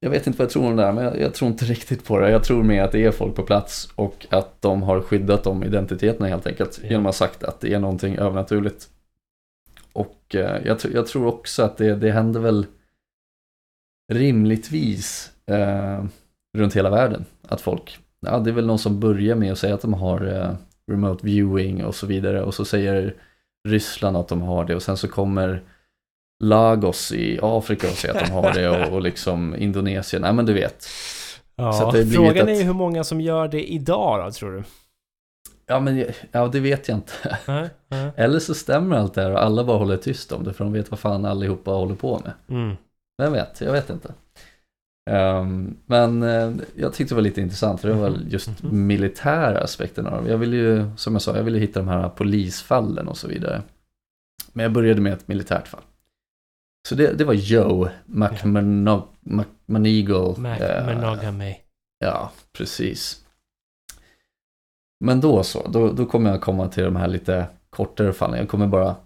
jag vet inte vad jag tror om det där, men jag, jag tror inte riktigt på det. Jag tror mer att det är folk på plats och att de har skyddat de identiteterna helt enkelt. Ja. Genom att ha sagt att det är någonting övernaturligt. Och eh, jag, jag tror också att det, det händer väl rimligtvis eh, runt hela världen. Att folk, ja det är väl någon som börjar med att säga att de har remote viewing och så vidare och så säger Ryssland att de har det och sen så kommer Lagos i Afrika och säger att de har det och, och liksom Indonesien, nej men du vet. Ja, frågan är ju hur många som gör det idag då, tror du? Ja men ja, det vet jag inte. Nej, nej. Eller så stämmer allt det här och alla bara håller tyst om det för de vet vad fan allihopa håller på med. Mm. Vem vet, jag vet inte. Ehm, men eh, jag tyckte det var lite intressant för det var väl just Mhm. militära aspekten av. Jag ville ju, som jag sa, jag ville hitta de här polisfallen och så vidare. Men jag började med ett militärt fall. Så det, det var Joe McMonigal. Mac eh, Monogamy. Ja, precis. Men då så, då, då kommer jag komma till de här lite kortare fallen. Jag kommer bara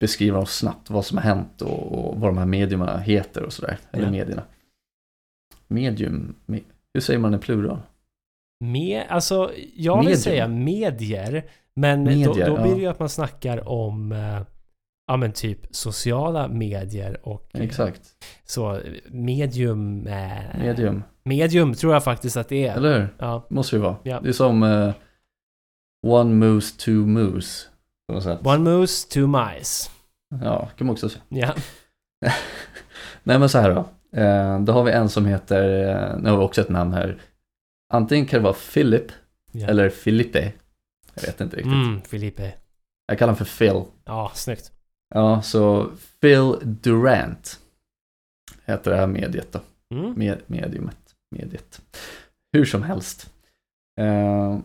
beskriva dem snabbt, vad som har hänt och, och vad de här medierna heter och sådär. Eller Ja. medierna. Medium, me, hur säger man i plural? Med, alltså, jag vill Medium. säga medier. Men Medier, då, då blir det ju att man snackar om eh, ja men typ sociala medier och Exakt. så medium... Eh, Medium. Medium tror jag faktiskt att det är. Eller hur? Ja. Måste det vara. Ja. Det är som eh, One Moose, Two Moose. På något sätt. One moose, two mice. Ja, kan man också säga. Ja. Nej men så här då. Eh, då har vi en som heter, eh, nu har vi också ett namn här. Antingen kan det vara Philip ja. eller Filippe. Jag vet inte riktigt. Mm, Filipe. Jag kallar honom för Phil. Ja, snyggt. Ja, så Phil Durant heter det här mediet då. Mm. Med, mediumet. Mediet. Hur som helst. Eh,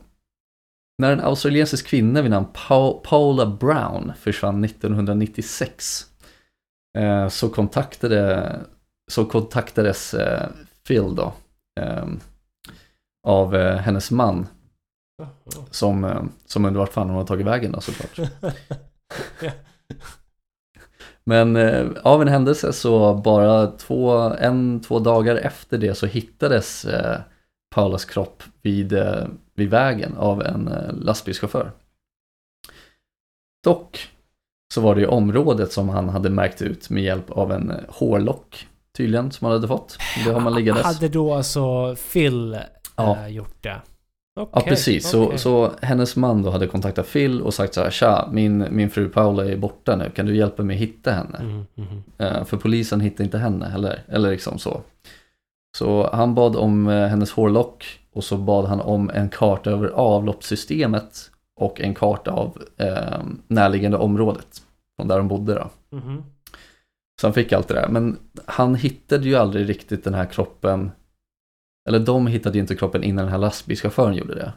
när en australiensisk kvinna vid namn pa- Paula Brown försvann 1996 eh, så, kontaktade, så kontaktades eh, Phil då eh, av eh, hennes man som, eh, som undrar vart fan hon har tagit vägen då såklart. Men eh, av en händelse så bara två, en, två dagar efter det så hittades eh, Paulas kropp vid, eh, vid vägen av en eh, lastbilschaufför. Dock så var det ju området som han hade märkt ut med hjälp av en hårlock tydligen som han hade fått. Det har man liggandes. Hade då alltså Phil Ja. eh, gjort det? Ja Okej, precis, så, okej. så hennes man då hade kontaktat Phil och sagt så här, tja, min, min fru Paula är borta nu, kan du hjälpa mig hitta henne? Mm, mm, Eh, För polisen hittade inte henne heller, eller liksom så. Så han bad om eh, hennes hårlock och så bad han om en karta över avloppssystemet och en karta av eh, närliggande området från där de bodde då. mhm. Så han fick allt det där, men han hittade ju aldrig riktigt den här kroppen, eller de hittade ju inte kroppen innan den här lastbilschauffören gjorde det.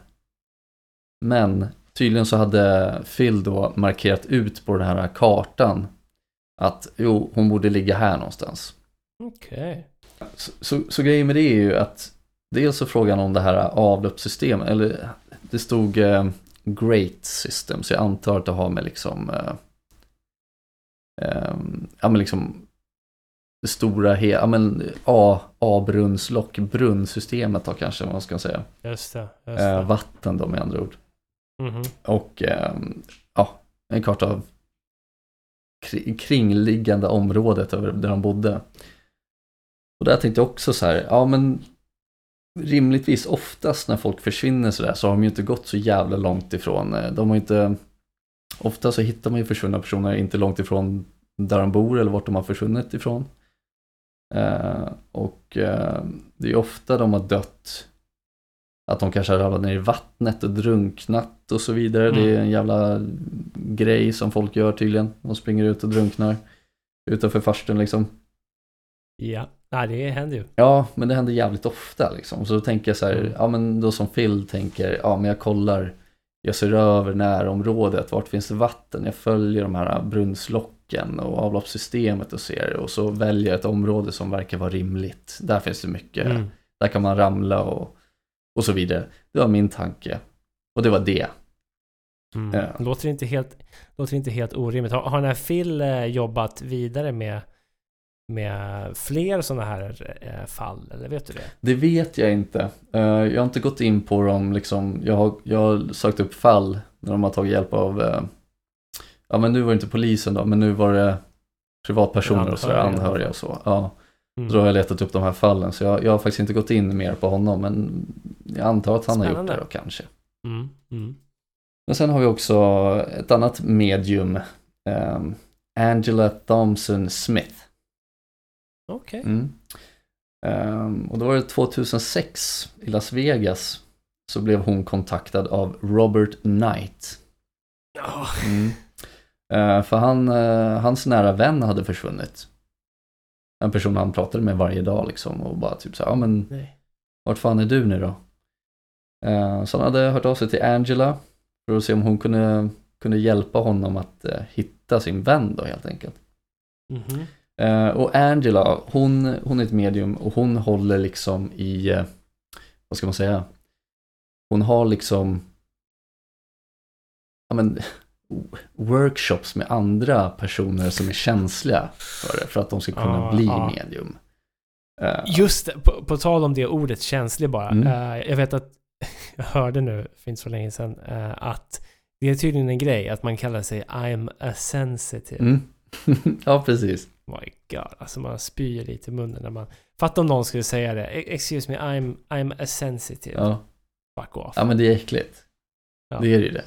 Men tydligen så hade Phil då markerat ut på den här kartan att jo, hon borde ligga här någonstans. Okej. Så, så, så grejen med det är ju att dels så frågan om det här avloppssystemet, eller det stod eh, Great System, så jag antar att det har med liksom, eh, ja men liksom det stora, he- ja men A, A-brunnslock, brunnsystemet då kanske man ska säga. Just det. Just Eh, det. vatten då med andra ord. Mhm. Och eh, ja, en karta av kri- kringliggande området över där de bodde. Och där tänkte jag också så här, ja men rimligtvis oftast när folk försvinner sådär så har de ju inte gått så jävla långt ifrån, eh, de har inte, ofta så hittar man ju försvunna personer inte långt ifrån där de bor eller vart de har försvunnit ifrån. Eh, och eh, det är ofta de har dött att de kanske har ramlat ner i vattnet och drunknat och så vidare. Det är Mm. en jävla grej som folk gör tydligen. De springer ut och drunknar utanför farstun liksom. Ja. Nej, det händer ju. Ja, men det händer jävligt ofta liksom. Så då tänker jag så här, Mm. ja men då som Phil tänker, ja men jag kollar, jag ser över närområdet, vart finns det vatten? Jag följer de här brunnslocken och avloppssystemet och ser och så väljer jag ett område som verkar vara rimligt. Där finns det mycket, Mm. där kan man ramla och, och så vidare. Det var min tanke. Och det var det. Mm. Ja. Låter, inte helt, låter inte helt orimligt. Har, har den här Phil eh, jobbat vidare med, med fler sådana här eh, fall? Eller vet du det? Det vet jag inte. Eh, jag har inte gått in på dem liksom. Jag har, jag har sökt upp fall när de har tagit hjälp av, eh, ja men nu var det inte polisen då, men nu var det privatpersoner och sådär, Anhöriga. och så. Ja, Mm. så då har jag letat upp de här fallen. Så jag, jag har faktiskt inte gått in mer på honom, men jag antar att han har gjort Spännande. det då kanske. Mm. Mm. Men sen har vi också ett annat medium, ehm, Angela Thompson Smith. Okej. Mm. Ehm, och då var det 2006 i Las Vegas så blev hon kontaktad av Robert Knight. Ja. Mm. Eh, för han, eh, hans nära vän hade försvunnit. En person han pratade med varje dag liksom och bara typ så ja men Nej. vart fan är du nu då? Eh, så han hade hört av sig till Angela för att se om hon kunde, kunde hjälpa honom att eh, hitta sin vän då helt enkelt. Mhm. Eh, och Angela, hon, hon är ett medium och hon håller liksom i, eh, vad ska man säga, hon har liksom, ja men, workshops med andra personer som är känsliga för det, för att de ska kunna Ja, bli ja. medium. Eh, Just på, på tal om det ordet känslig bara. Mm. Eh, jag vet att, jag hörde nu för inte så länge sedan, eh, att det är tydligen en grej att man kallar sig I'm a sensitive. mm, ja, precis. My God, alltså man spyr lite i munnen när man... Fatta om någon skulle säga det. "E- Excuse me, I'm, I'm a sensitive. Ja. Fuck off. ja, men det är äckligt. Ja. Det är ju det.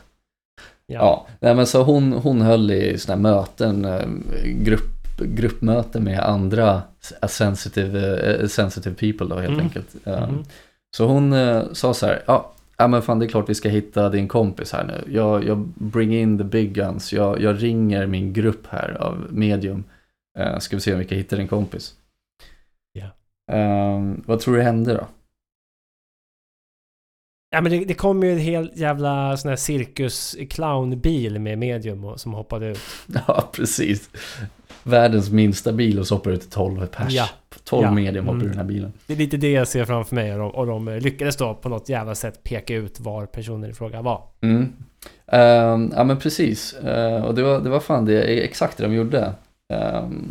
Ja. Ja, nej, men så hon, hon höll i sådana här möten, eh, grupp, gruppmöten med andra sensitive, eh, sensitive people då helt Mm. enkelt. Mhm. Så hon sa så här, ja, ja men fan det är klart vi ska hitta din kompis här nu. Jag, jag bring in the big guns, jag, jag ringer min grupp här av medium. Eh, ska vi se om vi kan hitta din kompis. Ja. Eh, vad tror du hände då? Ja men det, det kom ju en hel jävla sån här cirkus clownbil med medium och, som hoppade ut. Ja, precis. Världens minsta bil och så hoppar det ut 12 pers. Ja. 12 Ja. medium hoppar Mm. den här bilen. Det är lite det jag ser framför mig och de, och de lyckades då på något jävla sätt peka ut var personen i fråga var. Mm. Ehm, ja men precis, Eh, och det var, det var fan det, exakt det de gjorde. Ehm,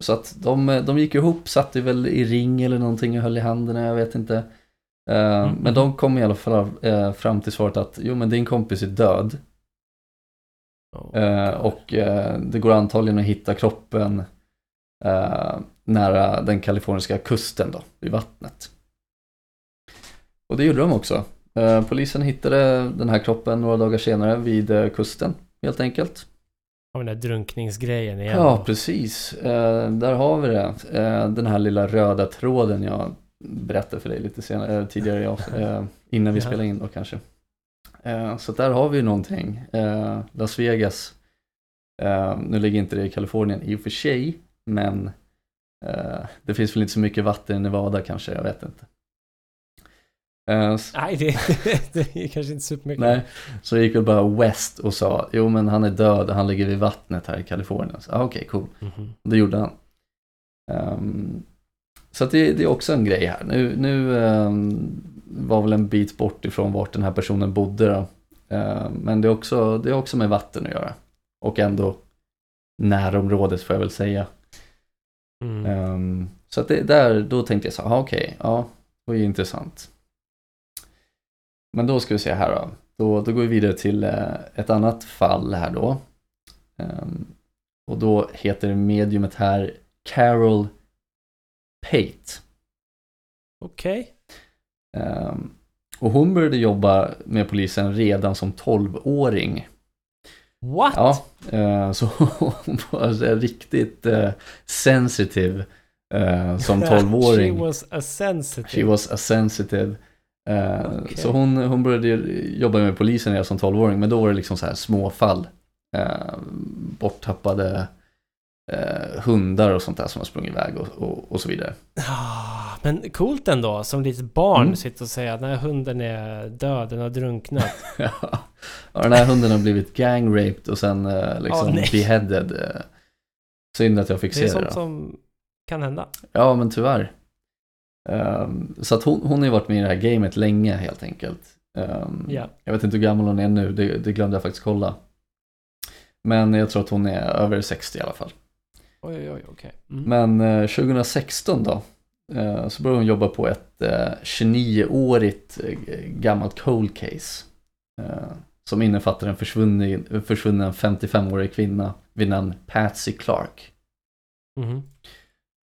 så att de, de gick ihop, satte väl i ring eller någonting och höll i händerna, jag vet inte. Mm. Men de kom i alla fall eh, fram till svaret att jo men din kompis är död. Oh, och eh, det går antagligen att hitta kroppen eh, nära den kaliforniska kusten då, vid vattnet. Och det gjorde de också. Polisen hittade den här kroppen några dagar senare vid kusten, helt enkelt. Har vi den där drunkningsgrejen igen. Ja, precis. Där har vi det. Den här lilla röda tråden jag berättade för dig lite senare, tidigare, innan vi spelade in då kanske. Eh, så där har vi ju någonting. Eh, Las Vegas, eh, nu ligger inte det i Kalifornien i och för sig, men det finns väl inte så mycket vatten i Nevada kanske, jag vet inte. Nej, det, det är kanske inte supermycket. Nej, så jag gick väl bara west och sa, jo men han är död, han ligger vid vattnet här i Kalifornien. Så, ah, Okej, cool. Mhm. Det gjorde han. Ehm, så det, det är också en grej här. Nu, nu ehm, var väl en bit bort ifrån vart den här personen bodde då. Ehm, men det är, också, det är också med vatten att göra. Och ändå närområdet får jag väl säga. Mm. Ehm, så att det, där, då tänkte jag så här, ah, okej, ja, det var ju intressant. Men då ska vi se här då. Då, då går vi vidare till eh, ett annat fall här då. Ehm, och då heter mediumet här Carol Pate. Okej. Ehm, och hon började jobba med polisen redan som 12-åring. What? Ja, eh, så hon var riktigt eh, sensitive eh, som 12-åring. She was a sensitive. She was a sensitive. Okej. Så hon, hon började jobba med polisen redan som 12-åring, men då var det liksom så här småfall. Borttappade eh, hundar och sånt där som har sprungit iväg och, och, och så vidare. Ah, men coolt ändå, som litet barn Mm. sitta och säga att den här hunden är död, den har drunknat. ja, den här hunden har blivit gang-raped och sen eh, liksom nej. beheaded. Eh, synd att jag fick Det är se det sånt då. som kan hända. Ja, men tyvärr. Ehm, så att hon, hon har ju varit med i det här gamet länge helt enkelt. Ehm, Ja. Jag vet inte hur gammal hon är nu, det, det glömde jag faktiskt kolla. Men jag tror att hon är över 60 i alla fall. Oj, oj, oj, okej. Mm. Men eh, 2016 då, eh, så började hon jobba på ett eh, 29-årigt eh, gammalt cold case. Eh, som innefattar en försvunnen, försvunnen 55-årig kvinna vid namn Patsy Clark.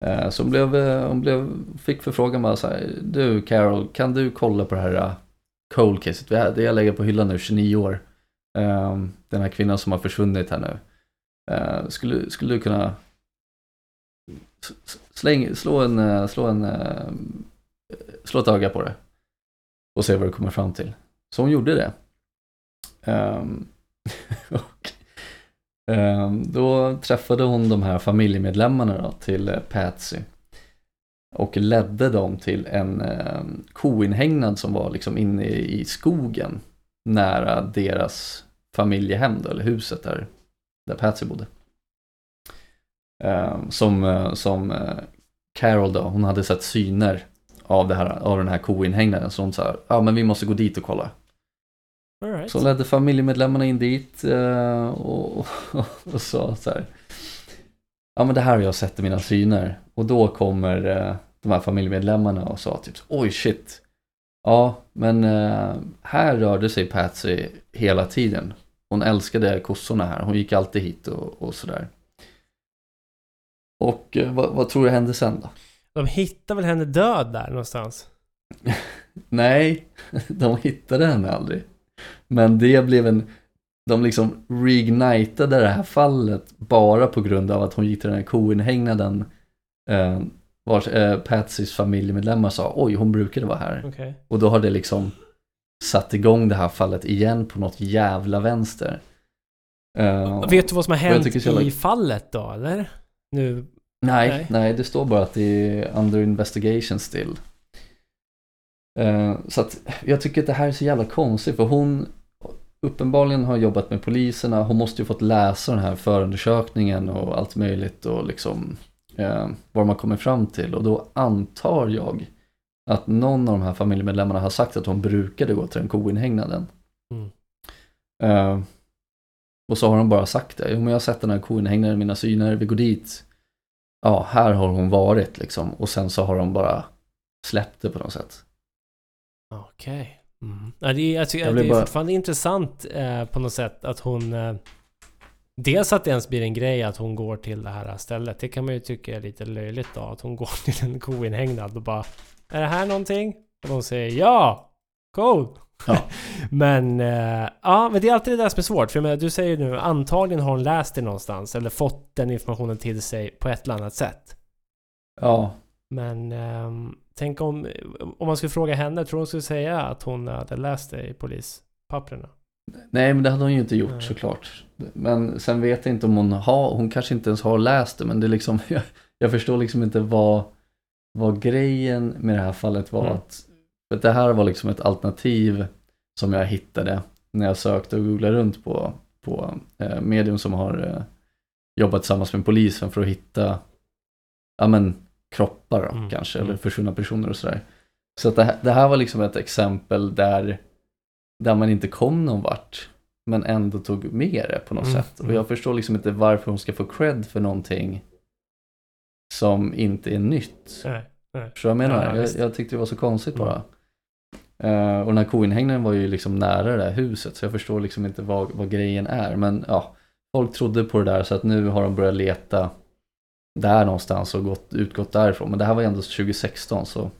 Eh, Så hon, blev, eh, hon blev, fick förfrågan bara så här, du Carol, kan du kolla på det här eh, cold caset? Det jag lägger på hyllan nu, 29 år. Eh, Den här kvinnan som har försvunnit här nu. Eh, Skulle, skulle du kunna släng, slå en, eh, slå en, eh, slå ett öga på det? Och se vad du kommer fram till. Så hon gjorde det. Um, och um, Då träffade hon de här familjemedlemmarna då till eh, Patsy och ledde dem till en um, koinhägnad som var liksom inne i i skogen nära deras familjehem då, eller huset där, där Patsy bodde. Ehm, som eh, som eh, Carol då, hon hade sett syner av, det här, av den här koinhägnaden så hon sa, ja men vi måste gå dit och kolla. Right. Så ledde familjemedlemmarna in dit eh, och, och, och sa så här. Ja men det här har jag sett i mina syner. Och då kommer de här familjemedlemmarna och sa typ oj shit. Ja men här rörde sig Patsy hela tiden. Hon älskade kossorna här. Hon gick alltid hit och, och sådär. Och eh, vad, vad tror du hände sen då? De hittar väl henne död där någonstans? Nej, de hittade henne aldrig. Men det blev en, de liksom reignitade det här fallet bara på grund av att hon gick till den här koinhägnaden eh, vars eh, Patsys familjemedlemmar sa oj hon brukade vara här. Okej. Och då har det liksom satt igång det här fallet igen på något jävla vänster. Eh, Vet du vad som har hänt i fallet då, eller? Nu... Nej, Nej. nej, det står bara att det är under investigation still. Eh, så att jag tycker att det här är så jävla konstigt för hon uppenbarligen har jobbat med poliserna, hon måste ju fått läsa den här förundersökningen och allt möjligt och liksom eh, vad man kommer fram till och då antar jag att någon av de här familjemedlemmarna har sagt att hon brukade gå till den koinhägnaden. Mm. Eh, och så har de bara sagt det, jo men jag har sett den här koinhägnaden i mina syner, vi går dit. Ja, här har hon varit liksom och sen så har de bara släppt det på något sätt. Okej. Mm. Ja, det är, jag tycker, Jag det är bara- fortfarande intressant eh, på något sätt att hon... Eh, dels att det ens blir en grej att hon går till det här stället. Det kan man ju tycka är lite löjligt då. Att hon går till en koinhägnad och bara... Är det här någonting? Och de säger ja! Cool! Ja. men, eh, ja, men det är alltid det där som är svårt. För jag menar, du säger nu antagligen har hon läst det någonstans eller fått den informationen till sig på ett eller annat sätt. Ja, Men ehm, tänk om, om man skulle fråga henne, tror hon skulle säga att hon hade läst det i polispapperna? nej men det hade hon ju inte gjort Nej. såklart. Men sen vet jag inte om hon har, hon kanske inte ens har läst det men det är liksom, jag, jag förstår liksom inte vad, vad grejen med det här fallet var. Mm. Att, för det här var liksom ett alternativ som jag hittade när jag sökte och googlade runt på, på eh, medium som har eh, jobbat tillsammans med polisen för att hitta ja, men, kroppar då, Mm, kanske, mm. eller försvunna personer och sådär. Så att det, här, det här var liksom ett exempel där, där man inte kom någon vart men ändå tog med det på något Mm, sätt. Och mm. jag förstår liksom inte varför hon ska få cred för någonting som inte är nytt. Nej, nej. Förstår du vad jag menar? Ja, jag, jag tyckte det var så konstigt Mm. bara. Eh, och den här koinhägnaden var ju liksom nära det där huset så jag förstår liksom inte vad, vad grejen är. Men ja, folk trodde på det där så att nu har de börjat leta där någonstans och gått, utgått därifrån. Men det här var ju ändå 2016 så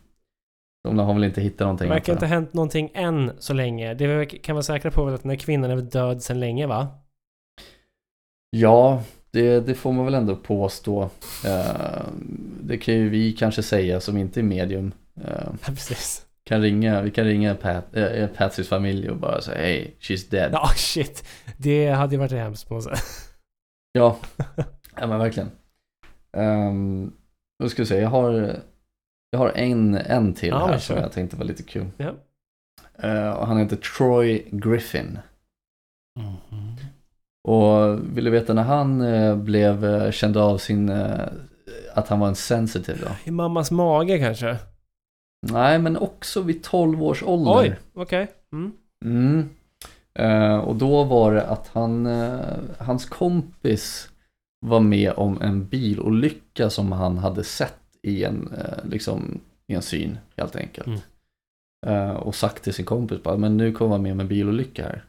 de har väl inte hittat någonting. Det verkar inte ha hänt någonting än så länge. Det vi kan vara säkra på är att den här kvinnan är död sedan länge va? Ja, det, det får man väl ändå påstå. Eh, det kan ju vi kanske säga som inte är medium. Eh, Ja, precis. Kan ringa, vi kan ringa Pat, äh, Patsys familj och bara säga hej, she's dead. Ja, shit. Det hade ju varit hemskt på sätt. Ja, ja men verkligen. Um, då ska vi se, jag har, jag har en, en till Ja, här som jag tänkte var lite kul. Ja. Eh, och han heter Troy Griffin. Och vill du veta när han eh, blev eh, känd av sin, att han var en sensitive då? I mammas mage kanske? Nej, men också vid 12 års ålder. Oj, okej. Mm. Mm. Eh, och då var det att han, eh, hans kompis var med om en bilolycka som han hade sett i en, eh, liksom, i en syn helt enkelt. Mm. Eh, och sagt till sin kompis bara, men nu kommer vara med om en bilolycka här.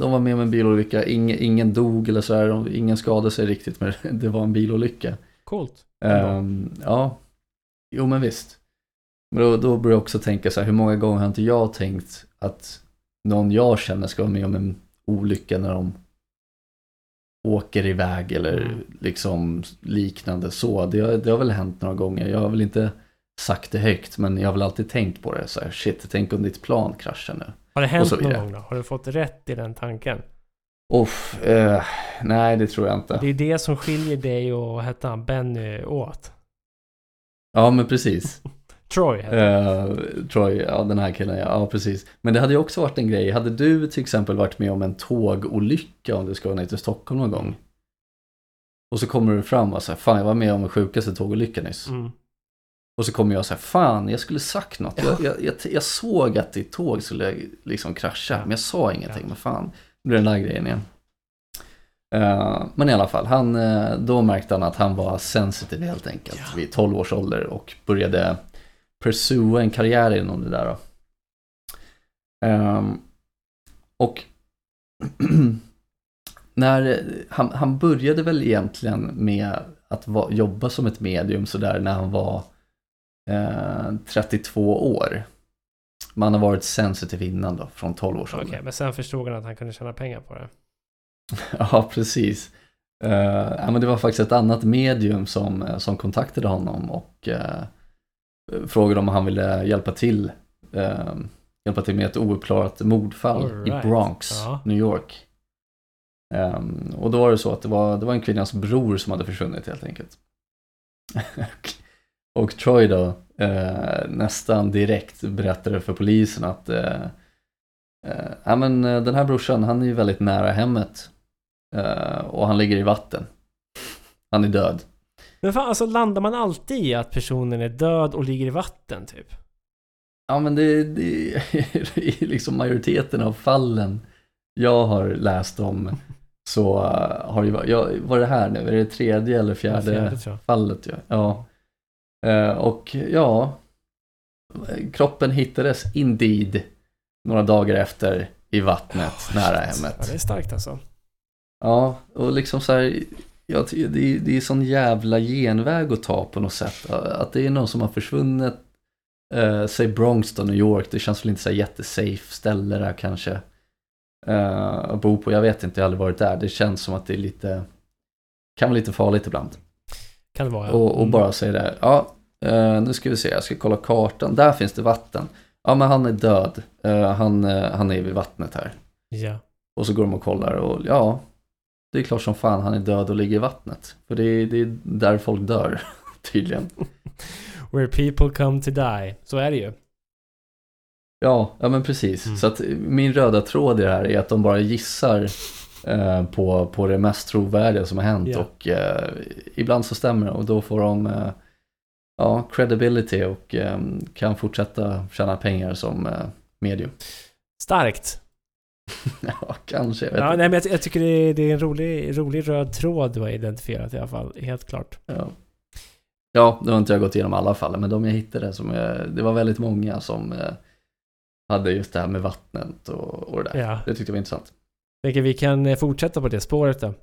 De var med om en bilolycka, ingen, ingen dog eller sådär, ingen skadade sig riktigt men det var en bilolycka. Coolt. Ehm, ja, jo men visst. Men då, då börjar jag också tänka så här, hur många gånger har inte jag tänkt att någon jag känner ska vara med om en olycka när de åker iväg eller Mm. liksom liknande så. Det, har- det har väl hänt några gånger. Jag har väl inte sagt det högt men jag har väl alltid tänkt på det så här, shit, tänk om ditt plan kraschar nu. Har det hänt någon gång då? Har du fått rätt i den tanken? Uff, eh, nej det tror jag inte. Det är det som skiljer dig och, hette han, Benny åt. Ja men precis. Troy. Uh, Troy, ja den här killen, ja, ja precis. Men det hade ju också varit en grej, hade du till exempel varit med om en tågolycka om du ska ner till Stockholm någon gång? Och så kommer du fram och säger, fan jag var med om den sjukaste tågolyckan nyss. Mm. Och så kommer jag säger, fan jag skulle sagt något. Jag, jag, jag, jag såg att ditt tåg skulle liksom krascha, men jag sa ingenting. Ja. Men fan, det blir den där grejen igen. Eh, men i alla fall, han, eh, då märkte han att han var sensitive helt enkelt Ja. vid 12 års ålder och började pursua en karriär inom det där. Då. Ehm, och när han, han började väl egentligen med att va, jobba som ett medium sådär när han var eh, 32 år. Man har varit sensitiv innan då, från 12 års Okej, ålder. men sen förstod han att han kunde tjäna pengar på det. Ja, precis. Uh, ja, men det var faktiskt ett annat medium som, eh, som kontaktade honom och uh, frågade om han ville hjälpa till, uh, hjälpa till med ett ouppklarat mordfall All i right. Bronx, Ja. New York. Um, och då var det så att det var, det var en kvinnas bror som hade försvunnit helt enkelt. och Troy då eh, nästan direkt berättade för polisen att eh, eh, men, eh, den här brorsan han är ju väldigt nära hemmet eh, och han ligger i vatten. Han är död. Men fan, alltså landar man alltid i att personen är död och ligger i vatten typ? Ja men det, det i liksom majoriteten av fallen jag har läst om så eh, har det varit, är det här nu? Är det tredje eller fjärde, fjärde, tror jag. fallet? Ja. ja. Eh, och ja, kroppen hittades indeed några dagar efter i vattnet nära hemmet. Ja, det är starkt alltså. Ja, och liksom så här, ty- det, är, det är sån jävla genväg att ta på något sätt. Att det är någon som har försvunnit, eh, säg Bronx då, New York, det känns väl inte så jättesafe ställe där kanske. Eh, att bo på, jag vet inte, jag har aldrig varit där. Det känns som att det är lite, kan vara lite farligt ibland. Kan det vara ja. Och, och Mm. bara säga det, ja, eh, nu ska vi se, jag ska kolla kartan, där finns det vatten. Ja, men han är död, Eh, han, eh, han är vid vattnet här. Ja. Och så går de och kollar och ja, det är klart som fan han är död och ligger i vattnet. För det är, det är där folk dör, tydligen. Where people come to die. Så är det ju. Ja, ja men precis. Mm. Så att min röda tråd i det här är att de bara gissar eh, på, på det mest trovärdiga som har hänt Ja. och eh, ibland så stämmer det och då får de eh, ja, credibility och eh, kan fortsätta tjäna pengar som eh, medium. Starkt. ja, kanske, jag vet Ja, inte. nej, men jag, jag tycker det är, det är en rolig, rolig röd tråd du har identifierat i alla fall. Helt klart. Ja. ja, nu har inte jag gått igenom alla fall, men de jag hittade, som jag, det var väldigt många som eh, hade just det här med vattnet och, och det där. Ja. Det tyckte jag var intressant. Tänker vi kan eh, fortsätta på det spåret då.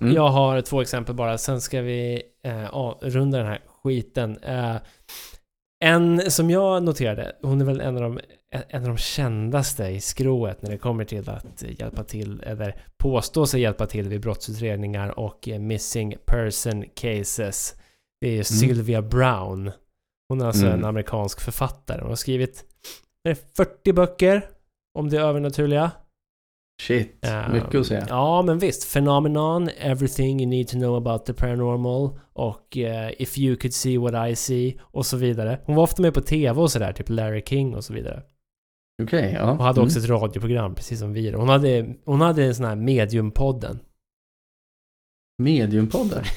Mm. Jag har två exempel bara, sen ska vi eh, avrunda den här skiten. Eh, en som jag noterade, hon är väl en av, de, en av de kändaste i skrået när det kommer till att hjälpa till, eller påstå sig hjälpa till vid brottsutredningar och eh, missing person cases. Det är Sylvia Brown. Hon är alltså Mm. en amerikansk författare. Hon har skrivit är det 40 böcker om det övernaturliga. Shit, Eh, mycket att säga. Ja, men visst. Phenomenon, Everything You Need To Know About The Paranormal och eh, If You Could See What I See och så vidare. Hon var ofta med på tv och sådär, typ Larry King och så vidare. Okej, ja. Och hade Mm. också ett radioprogram, precis som vi. Hon hade, hon hade en sån här Mediumpodden. Mediumpodden.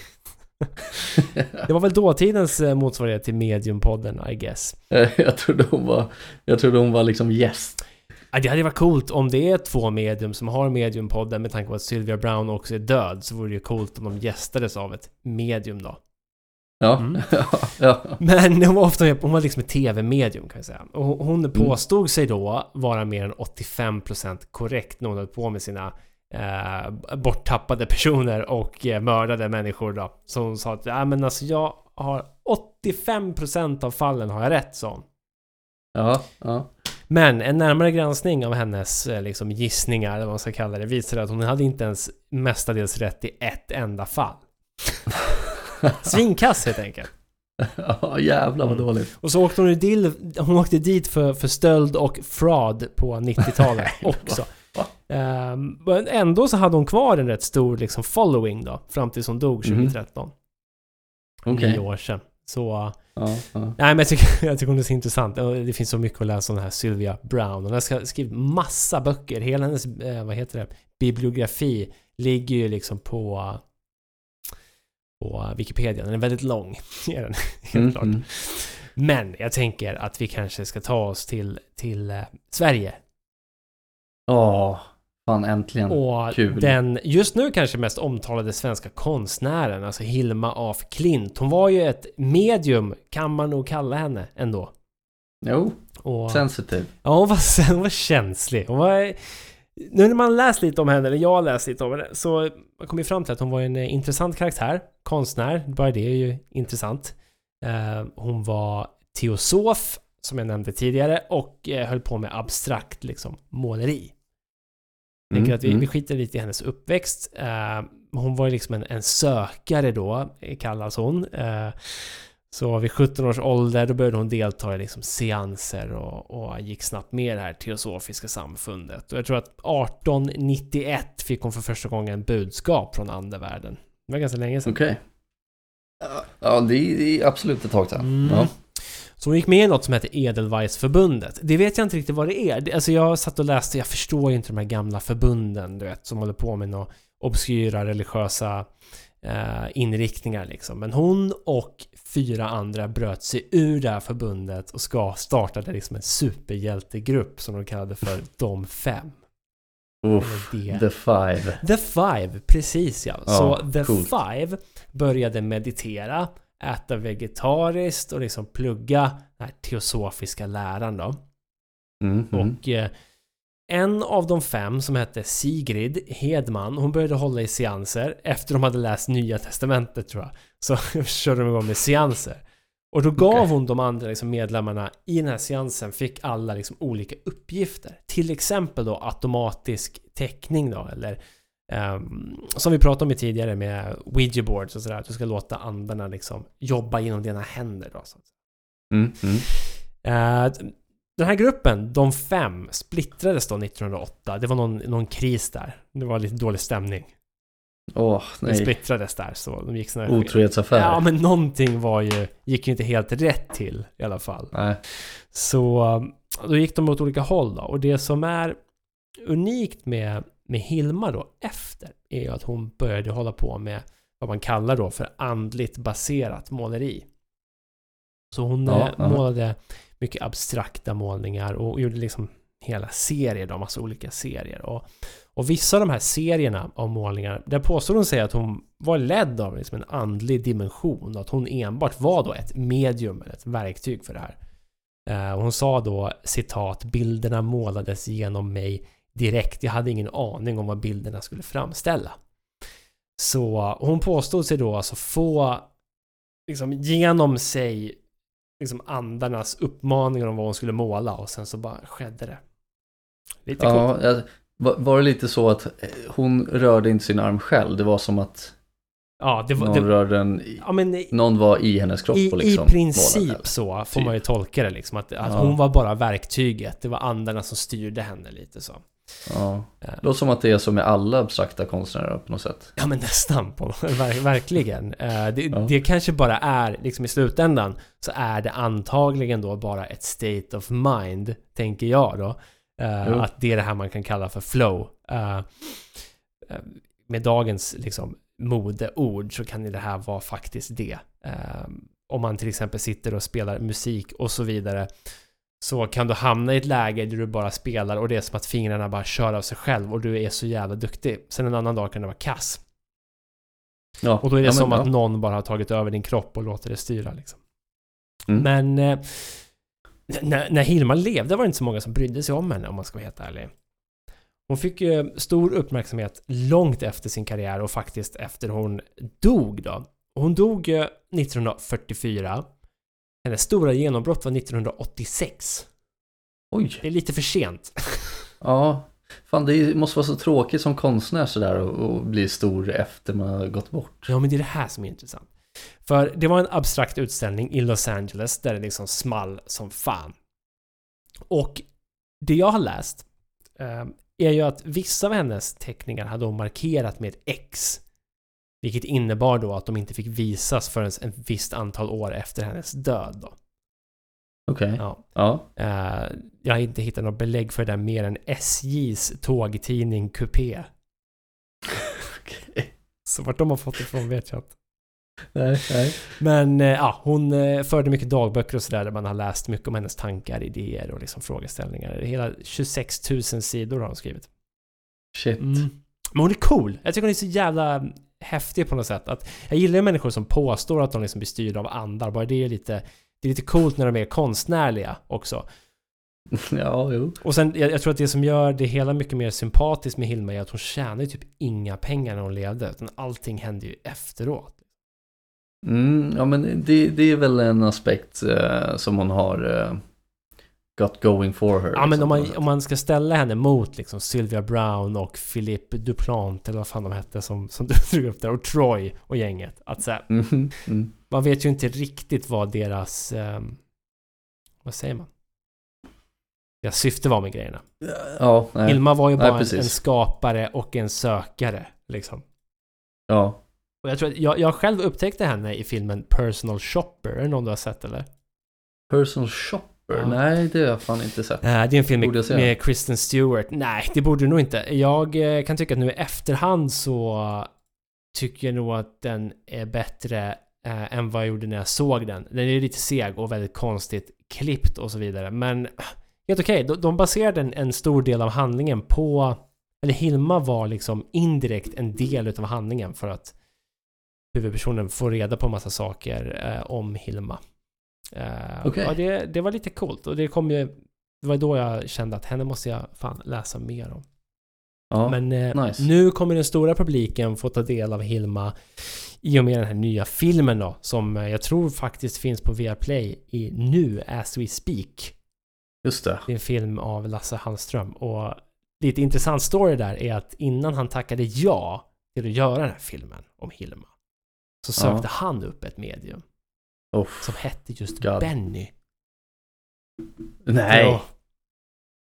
Det var väl dåtidens eh, motsvarighet till Mediumpodden, I guess. jag, trodde hon var, jag trodde hon var liksom gäst. Ja, Det hade varit coolt om det är två medium som har Mediumpodden med tanke på att Sylvia Brown också är död så vore det ju coolt om de gästades av ett medium då. Ja, Mm. ja. Men hon var ofta hon var liksom ett tv-medium kan jag säga. Och hon- hon påstod sig då vara mer än 85% korrekt när hon höll på med sina eh, borttappade personer och eh, mördade människor då. Så hon sa att, ja men alltså jag har 85% av fallen har jag rätt hon. ja, ja. Men en närmare granskning av hennes eh, liksom, gissningar, eller vad man ska kalla det, visade att hon hade inte ens mestadels rätt i ett enda fall. Svinkass helt enkelt. ja jävlar vad Mm. dåligt. Och så åkte hon, till, hon åkte dit för, för stöld och fraud på 90-talet också. Ehm, men ändå så hade hon kvar en rätt stor liksom, following då, fram tills hon dog Mhm. 2013. Okej. Nio år sedan. Så, Ja, ja. nej men jag tycker, jag tycker hon är så intressant. Det finns så mycket att läsa om den här Sylvia Brown. Hon har skrivit massa böcker. Hela hennes, eh, vad heter det, bibliografi ligger ju liksom på på Wikipedia. Den är väldigt lång. är den, helt Mm, klart. mm. Men jag tänker att vi kanske ska ta oss till, till eh, Sverige. Åh, fan äntligen. Och kul. den just nu kanske mest omtalade svenska konstnären, alltså Hilma af Klint. Hon var ju ett medium, kan man nog kalla henne ändå. Jo, Och, sensitive. ja, hon var, hon var känslig. Hon var Nu när man läst lite om henne, eller jag har läst lite om henne, så man kom ju fram till att hon var en eh, intressant karaktär. Konstnär, bara det är ju intressant. Eh, hon var teosof, som jag nämnde tidigare, och eh, höll på med abstrakt liksom, måleri. Jag Mm, att vi, mm. vi skiter lite i hennes uppväxt. Hon var ju liksom en, en sökare då, kallas hon. Så vid 17 års ålder då började hon delta i liksom seanser och, och gick snabbt med i det här teosofiska samfundet. Och jag tror att 1891 fick hon för första gången budskap från andevärlden. Det var ganska länge sedan. Okej. Ja, det är, det är absolut ett tag sedan. Mm. Ja. Så hon gick med i något som heter Edelweissförbundet. Det vet jag inte riktigt vad det är. Alltså jag satt och läste, jag förstår ju inte de här gamla förbunden, du vet, som håller på med några obskyra religiösa eh, inriktningar liksom. Men hon och fyra andra bröt sig ur det här förbundet och ska startade liksom en superhjältegrupp som de kallade för De Fem. Uff. The Five. The Five, precis ja. Ja, så The coolt. Five började meditera, äta vegetariskt och liksom plugga den här teosofiska läran då. Mm, mm. Och eh, en av de fem som hette Sigrid Hedman, hon började hålla i seanser efter de hade läst Nya Testamentet tror jag. Så körde de igång med seanser. Och då gav Okej. hon de andra liksom medlemmarna i den här seansen, fick alla liksom olika uppgifter. Till exempel då automatisk teckning då, eller ehm, som vi pratade om tidigare med Ouija boards och sådär, att du ska låta andarna liksom jobba genom dina händer då. Så. Mm, mm. Eh, den här gruppen, de fem, splittrades då 1908. Det var någon, någon kris där. Det var lite dålig stämning. Åh, nej. splittrades där så de gick såna. Otrohetsaffär. Ja men någonting var ju, gick ju inte helt rätt till i alla fall. Nej. Så eh, då gick de åt olika håll då. Och det som är unikt med, med Hilma då efter är ju att hon började hålla på med vad man kallar då för andligt baserat måleri. Så hon Ja, eh, målade mycket abstrakta målningar och gjorde liksom hela serier då, massa olika serier. Och, och vissa av de här serierna av målningar, där påstår hon sig att hon var ledd av liksom en andlig dimension, att hon enbart var då ett medium eller ett verktyg för det här. Eh, och hon sa då citat bilderna målades genom mig direkt. Jag hade ingen aning om vad bilderna skulle framställa. Så hon påstod sig då alltså få liksom genom sig liksom andarnas uppmaningar om vad hon skulle måla och sen så bara skedde det. Lite coolt. Ja, jag, var, var det lite så att eh, hon rörde inte sin arm själv? Det var som att Ja, det var... någon Det, rörde den, i- ja, men någon var i hennes kropp i, och liksom I princip så får Typ. man ju tolka det liksom. Att, att Ja. hon var bara verktyget. Det var andarna som styrde henne lite så. Ja. Det låter som att det är så med alla abstrakta konstnärer på något sätt. Ja men nästan på ver verkligen. Eh, det, Ja. det kanske bara är, liksom i slutändan, så är det antagligen då bara ett state of mind, tänker jag då. Jo. att det är det här man kan kalla för flow. Eh, eh, med dagens liksom modeord så kan det här vara faktiskt det. Om man till exempel sitter och spelar musik och så vidare så kan du hamna i ett läge där du bara spelar och det är som att fingrarna bara kör av sig själv och du är så jävla duktig. Sen en annan dag kan det vara kass. Ja. Och då är det ja, men, som att ja. någon bara har tagit över din kropp och låter det styra liksom. Mm. Men när, när Hilma levde var det inte så många som brydde sig om henne om man ska vara helt ärlig. Hon fick ju stor uppmärksamhet långt efter sin karriär och faktiskt efter hon dog då. Hon dog eh, 1944. Hennes stora genombrott var 1986. Oj. Det är lite för sent. Ja. Fan, det måste vara så tråkigt som konstnär sådär och, och bli stor efter man har gått bort. Ja, men det är det här som är intressant. För det var en abstrakt utställning i Los Angeles där det liksom small som fan. Och det jag har läst eh, är ju att vissa av hennes teckningar hade hon markerat med ett X. Vilket innebar då att de inte fick visas förrän ett visst antal år efter hennes död då. Okej. Ja. Ja. Eh, jag har inte hittat något belägg för det där mer än SJs tågtidning Coupé. Okej. Så vart de har fått det ifrån vet jag inte. Nej, nej. Men eh, ja, hon eh, förde mycket dagböcker och sådär där man har läst mycket om hennes tankar, idéer och liksom frågeställningar. Hela 26 000 sidor har hon skrivit. Shit. Mm. Men hon är cool. Jag tycker hon är så jävla häftig på något sätt. Att jag gillar människor som påstår att de liksom blir styrda av andar. Bara det är lite, det är lite coolt när de är konstnärliga också. ja, jo. Och sen, jag, jag tror att det som gör det hela mycket mer sympatiskt med Hilma är att hon tjänar ju typ inga pengar när hon levde. Utan allting hände ju efteråt. Mm, ja, men det, det är väl en aspekt eh, som hon har eh, got going for her. Ja, men liksom, om man, om man ska ställa henne mot liksom Sylvia Brown och Philippe Duplant, eller vad fan de hette som, som du drog upp där, och Troy och gänget. Att så här, Mhm, mm. man vet ju inte riktigt vad deras... ehm, vad säger man? Deras syfte var med grejerna. Ja, nej. Hilma var ju Nej, bara en, precis. en skapare och en sökare, liksom. Ja. Och jag tror att jag, jag själv upptäckte henne i filmen Personal Shopper. Är det någon du har sett eller? Personal shopper? Ja. Nej, det har jag fan inte sett. Eh, det är en film med, med Kristen Stewart. Nej, det borde du nog inte. Jag eh, kan tycka att nu i efterhand så tycker jag nog att den är bättre eh, än vad jag gjorde när jag såg den. Den är lite seg och väldigt konstigt klippt och så vidare. Men eh, helt okej. De, de baserade en, en stor del av handlingen på... Eller Hilma var liksom indirekt en del utav handlingen för att huvudpersonen får reda på massa saker eh, om Hilma. Eh, Okej. ja, det, det var lite coolt och det kom ju... Det var då jag kände att henne måste jag fan läsa mer om. Ja. Men eh, nice. nu kommer den stora publiken få ta del av Hilma i och med den här nya filmen då, som eh, jag tror faktiskt finns på Viaplay i nu as we speak. Just det. Det är en film av Lasse Hallström och lite intressant story där är att innan han tackade ja till att göra den här filmen om Hilma så sökte Ja. han upp ett medium Oh, som hette just God. Benny. nej, Ja.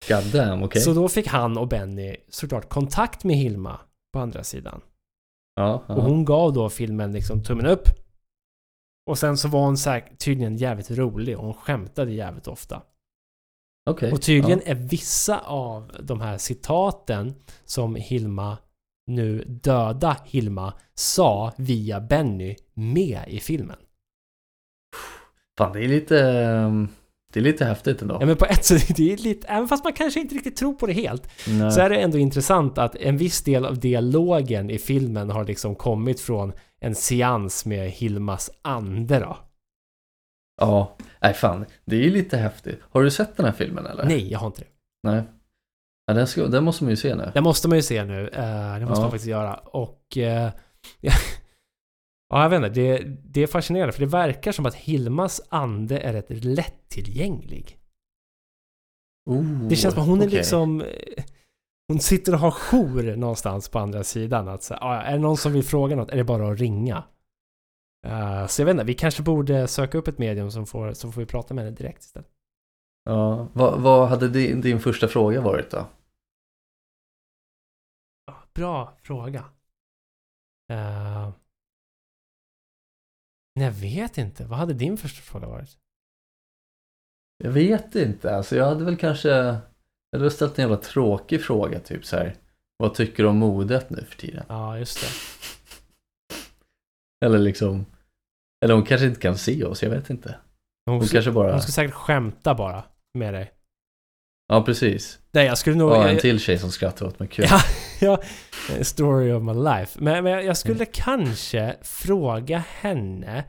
god damn, okej. Så då fick han och Benny såklart kontakt med Hilma på andra sidan. Ja. Och hon gav då filmen liksom tummen upp. Och sen så var hon säk- tydligen jävligt rolig och hon skämtade jävligt ofta. Okej. Och tydligen Ja. är vissa av de här citaten som Hilma, nu döda Hilma, sa via Benny med i filmen. Fan, det är lite... ehm, Det är lite häftigt ändå. Ja men på ett sätt, det är lite, även fast man kanske inte riktigt tror på det helt, Nej. så är det ändå intressant att en viss del av dialogen i filmen har liksom kommit från en seans med Hilmas ande då. Ja, nej fan. Det är ju lite häftigt. Har du sett den här filmen eller? Nej, jag har inte det. Nej. Ja, den, ska, den måste man ju se nu. Det måste man ju se nu. Eh, det måste Ja. man faktiskt göra. Och... eh, ja, jag vet inte. Det, det är fascinerande för det verkar som att Hilmas ande är rätt lättillgänglig. Oh, Det känns som att hon är okej. liksom... eh, Hon sitter och har jour någonstans på andra sidan. Att, så, ah, är det någon som vill fråga något är det bara att ringa. Eh, så jag vet inte, vi kanske borde söka upp ett medium som får, så får vi prata med henne direkt istället. Ja, vad, vad hade din, din första fråga varit då? Bra fråga. Eh, nej, jag vet inte. Vad hade din första fråga varit? Jag vet inte, alltså jag hade väl kanske Jag hade ställt en jävla tråkig fråga typ så här. Vad tycker du om modet nu för tiden? Ja, just det. Eller liksom Eller hon kanske inte kan se oss, jag vet inte Hon, Hon ska, kanske bara hon ska säkert skämta bara med dig. Ja precis Nej, jag skulle nog... Ja, en till tjej som skrattar åt mig kul Ja, ja. Story of my life. Men, men jag- skulle kanske fråga henne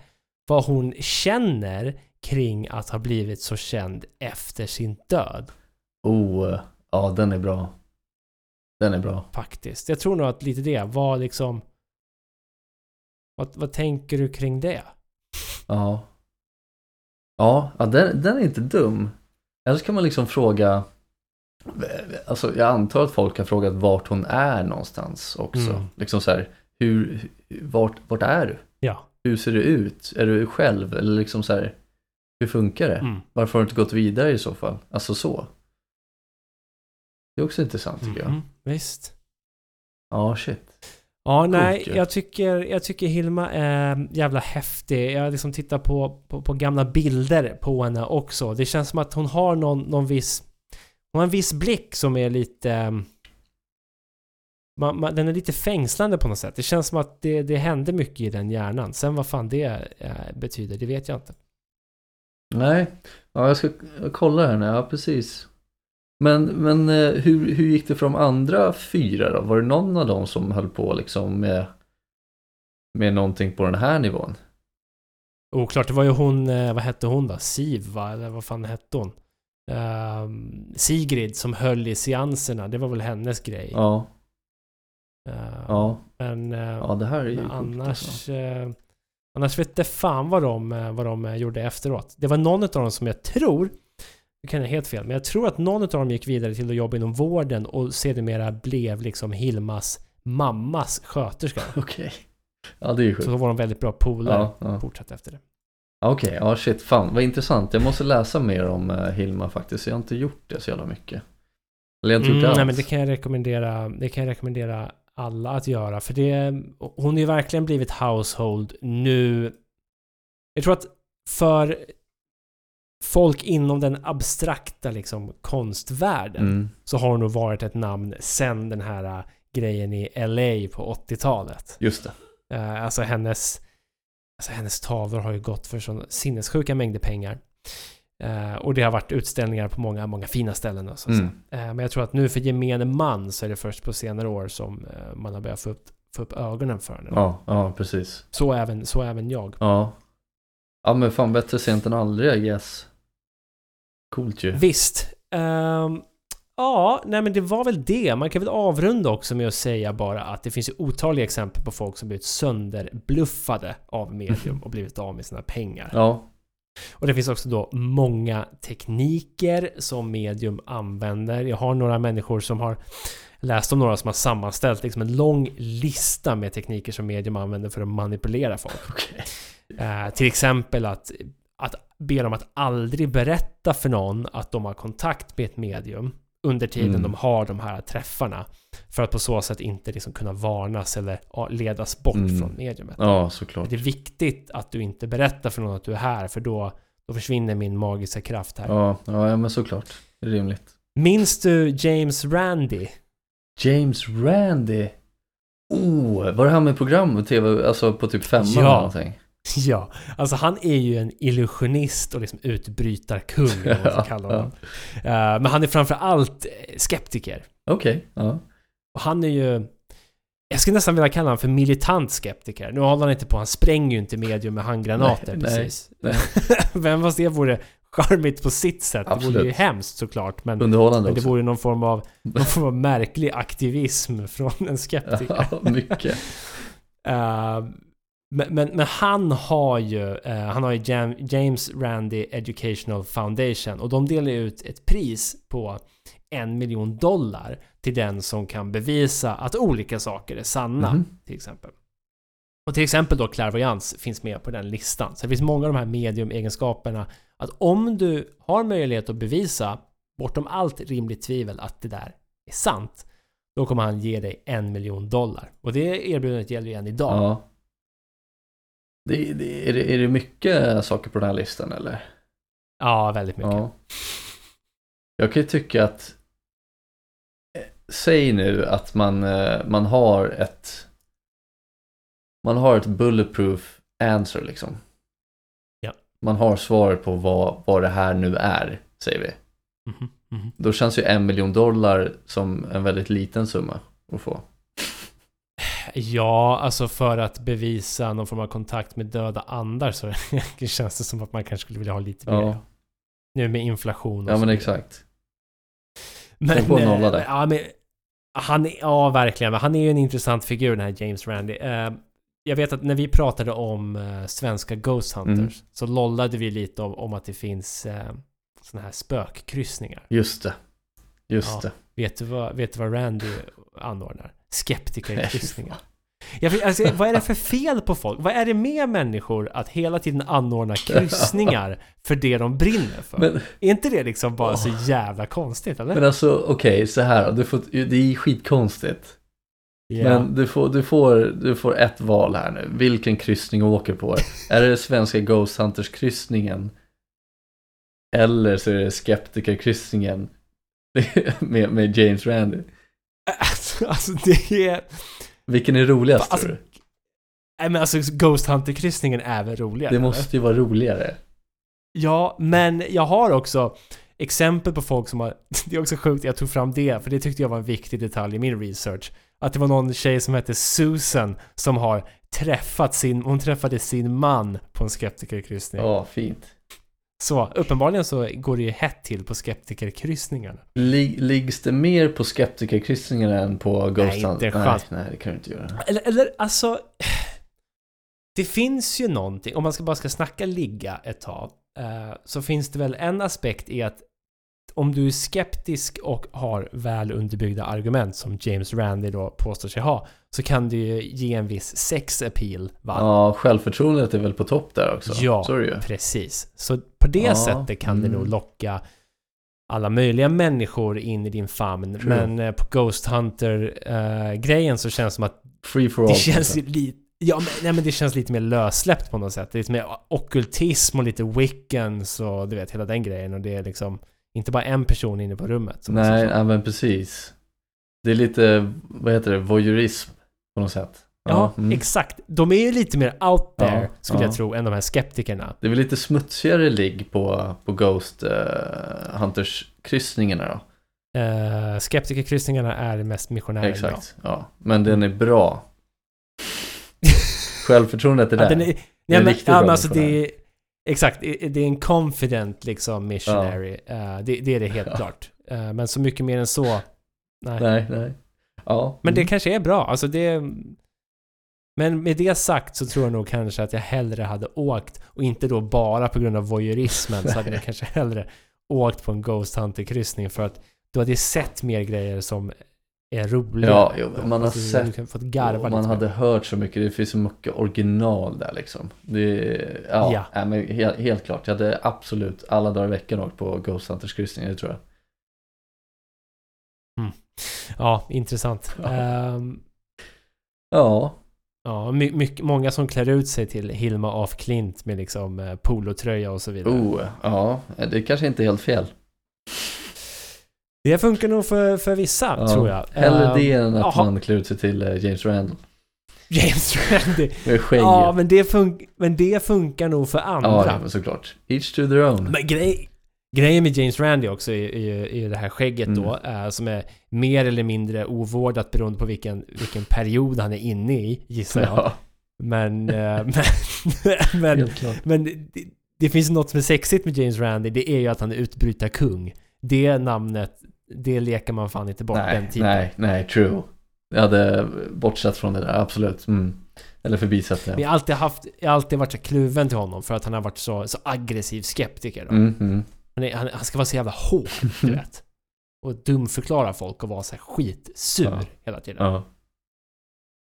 vad hon känner kring att ha blivit så känd efter sin död. Oh, ja den är bra Den är bra Faktiskt. Jag tror nog att lite det var liksom... Vad, vad tänker du kring det? Ja Ja, ja den, den är inte dum Eller så kan man liksom fråga Alltså jag antar att folk har frågat vart hon är någonstans också Mm. Liksom så här hur, vart, vart är du? Ja. Hur ser det ut? Är du själv? Eller liksom så här Hur funkar det? Mm. Varför har du inte gått vidare i så fall? Alltså så Det är också intressant tycker jag Mhm, Visst. Ja, shit Ja, nej, jag tycker, jag tycker Hilma är jävla häftig. Jag liksom tittar på, på, på gamla bilder på henne också. Det känns som att hon har någon, någon viss... Hon har en viss blick som är lite... Man, man, den är lite fängslande på något sätt. Det känns som att det, det hände mycket i den hjärnan. Sen vad fan det eh, betyder, det vet jag inte. Nej, ja, jag ska kolla här nu, ja precis. Men, men eh, hur, hur gick det för de andra fyra då? Var det någon av dem som höll på liksom med, med någonting på den här nivån? Oklart, det var ju hon, eh, vad hette hon då? Siv va? Eller vad fan hette hon? ehm, Sigrid som höll i seanserna, det var väl hennes grej. Ja, Ehm, ja, Men, eh, ja det här är ju men annars... alltså. eh, annars vet jag fan vad de, vad de gjorde efteråt. Det var någon av dem som jag tror, det kan jag helt fel, men jag tror att någon av dem gick vidare till att jobba inom vården och sedermera blev liksom Hilmas mammas sköterska. Okej. Ja, det är ju Så sjukt. då var de väldigt bra polare. Ja, ja. Fortsatte efter det. Okej, ja shit, fan vad intressant. Jag måste läsa mer om eh, Hilma faktiskt. Jag har inte gjort det så jävla mycket. Eller jag har inte Mm, gjort det nej men det kan jag rekommendera. Det kan jag rekommendera alla att göra. För det, hon har ju verkligen blivit household nu. Jag tror att för folk inom den abstrakta liksom konstvärlden Mm. så har hon nog varit ett namn sen den här äh, grejen i LA på 80-talet. Just det. Uh, alltså hennes Alltså hennes tavlor har ju gått för sån sinnessjuka mängder pengar. Eh, och det har varit utställningar på många, många fina ställen. Och så, Mm. Eh, men jag tror att nu för gemene man så är det först på senare år som man har börjat få upp, få upp ögonen för henne. Ja, ja precis. Så, även, så även jag. Ja. Ja men fan bättre sent än aldrig I guess. Coolt ju. Visst. Ehm, ja, nej men det var väl det. Man kan väl avrunda också med att säga bara att det finns ju otaliga exempel på folk som blivit sönderbluffade av medium och blivit av med sina pengar. Ja. Och det finns också då många tekniker som medium använder. Jag har några människor som har läst om några som har sammanställt liksom en lång lista med tekniker som medium använder för att manipulera folk. Okej. Eh, till exempel att, att be dem att aldrig berätta för någon att de har kontakt med ett medium under tiden Mm. de har de här träffarna. För att på så sätt inte liksom kunna varnas eller ledas bort Mm. från mediumet. Ja såklart. Det är viktigt att du inte berättar för någon att du är här för då, då försvinner min magiska kraft här. Ja, ja men såklart. Det är rimligt. Minns du James Randi? James Randy. Oh, var det här med program och tv, alltså på typ femman Ja. eller någonting? Ja, alltså han är ju en illusionist och liksom utbrytarkung om man ska kalla honom. Eh, men han är framför allt eh, skeptiker. Okej, ja. Och han är ju... Jag skulle nästan vilja kalla honom för militant skeptiker. Nu håller han inte på, han spränger ju inte medium med handgranater Nej, precis. nej. Men fast det vore charmigt på sitt sätt. Det vore ju Absolut. hemskt såklart. Men, Underhållande men det också. vore någon form av, någon form av märklig aktivism från en skeptiker. Ja, mycket. Eh, men, men, men han har ju, eh, han har ju Jam, James Randi Educational Foundation och de delar ut ett pris på en miljon dollar till den som kan bevisa att olika saker är sanna, Mhm. till exempel. Och till exempel då clairvoyance finns med på den listan. Så det finns många av de här mediumegenskaperna att om du har möjlighet att bevisa bortom allt rimligt tvivel att det där är sant, då kommer han ge dig en miljon dollar. Och det erbjudandet gäller ju än idag. Ja. Det, det, är, det, är det mycket saker på den här listan eller? Ja, väldigt mycket. Ja. Jag kan ju tycka att eh, Säg nu att man, eh, man har ett Man har ett bulletproof answer liksom. Ja. Man har svaret på vad, vad det här nu är, säger vi. Mhm, mhm. Då känns ju en miljon dollar som en väldigt liten summa att få. Ja, alltså för att bevisa någon form av kontakt med döda andar så känns det som att man kanske skulle vilja ha lite mer. Ja, Nu med inflation och ja men exakt. Men, Tänk på en nolla eh, där. Ja, men, han, ja, verkligen. Men han är ju en intressant figur den här James Randi. Eh, jag vet att när vi pratade om eh, svenska Ghost Hunters Mm. så lollade vi lite om, om att det finns eh, såna här spökkryssningar. Just det. Just Ja. det. Vet du vad, vet du vad Randy anordnar? Skeptikerkryssningar. Jag alltså, vad är det för fel på folk? Vad är det med människor att hela tiden anordna kryssningar för det de brinner för? Men, är inte det liksom bara så jävla konstigt eller? men alltså okej, så här du får, Det är skitkonstigt. Ja. Men du får, du, får, du får ett val här nu. Vilken kryssning åker på. är det svenska Ghost Hunters kryssningen? Eller så är det skeptikerkryssningen med, med James Randi. Alltså, det är... Vilken är roligast Alltså, tror du? Nej men alltså Ghost Hunter-kryssningen är väl roligare? Det måste ju vara roligare. Ja, men jag har också exempel på folk som har... Det är också sjukt, jag tog fram det, för det tyckte jag var en viktig detalj i min research. Att det var någon tjej som hette Susan som har träffat sin... Hon träffade sin man på en skeptikerkryssning. Ja, fint. Så uppenbarligen så går det ju hett till på skeptikerkryssningarna. Lig, liggs det mer på skeptikerkryssningarna än på Ghost inte Hunt? en nej, nej, det kan du inte göra. Eller, eller alltså... Det finns ju någonting, om man ska bara ska snacka ligga ett tag, eh, så finns det väl en aspekt i att om du är skeptisk och har väl underbyggda argument som James Randi då påstår sig ha, så kan det ju ge en viss sex appeal. Va? Ja, självförtroendet är väl på topp där också? Ja, är det ju. Precis. Så på det Ja, sättet kan det mm. nog locka alla möjliga människor in i din famn. True. Men eh, på Ghost Hunter-grejen så känns det som att Free for all. det känns ju lite... Ja, men, nej, men det känns lite mer lössläppt på något sätt. Lite mer ockultism och lite wiccans och du vet hela den grejen. Och det är liksom inte bara en person inne på rummet. Nej, är så- ja, men precis. Det är lite, vad heter det, voyeurism på något sätt. Ja, mm. exakt. De är ju lite mer out there, Ja, skulle ja. jag tro, än de här skeptikerna. Det är väl lite smutsigare ligg på, på Ghost eh, Hunters kryssningarna då. Uh, skeptikerkryssningarna är mest missionärer. Exakt, ja. Men den är bra. Självförtroendet är Ja, där. den är, är nej, men, riktigt ja, bra men alltså det är, Exakt, det är en confident liksom missionary. Eh, det, det är det helt Ja. klart. Eh, men så mycket mer än så, nej. Nej, nej. Ja. Men det mm. kanske är bra. Alltså det... Men med det sagt så tror jag nog kanske att jag hellre hade åkt och inte då bara på grund av voyeurismen så hade jag kanske hellre åkt på en Ghost Hunter-kryssning för att du hade sett mer grejer som är roliga. Ja, jo, man har Alltså, sett kan fått garva man hade hört så mycket, det finns så mycket original där liksom. Det, ja, Ja. Nej, men helt, helt klart. Jag hade absolut alla dagar i veckan åkt på Ghost Hunters kryssning, det tror jag. Ja, intressant. Ja. Ehm, Ja, ja, my, mycket, många som klär ut sig till Hilma af Klint med liksom eh, polotröja och så vidare. oh, ja, det kanske inte är helt fel. Det funkar nog för, för vissa, Ja. tror jag. Hellre Ehm, det än att jaha. man klär ut sig till eh, James Randall. James Randi. Med skägg. Ja, men det, fun- men det funkar nog för andra. ja, men såklart. Each to their own. Men grej, grejen med James Randi också är, är det här skägget Mm. då, eh, som är mer eller mindre ovårdat beroende på vilken, vilken period han är inne i, gissar jag. Ja, Men, eh, men, men, men det, det finns något som är sexigt med James Randi, det är ju att han är utbrytarkung. Det namnet, det leker man fan inte bort den Nej, tiden. nej, nej, true. Jag hade bortsett från det där, absolut. Mm. Eller förbisett Men det. jag har alltid haft, jag har alltid varit så kluven till honom för att han har varit så, så aggressiv skeptiker. Mm, mm. Han, är, han, han ska vara så jävla hård, du vet. Och dumförklara folk och vara så här skitsur Ja. hela tiden. Ja.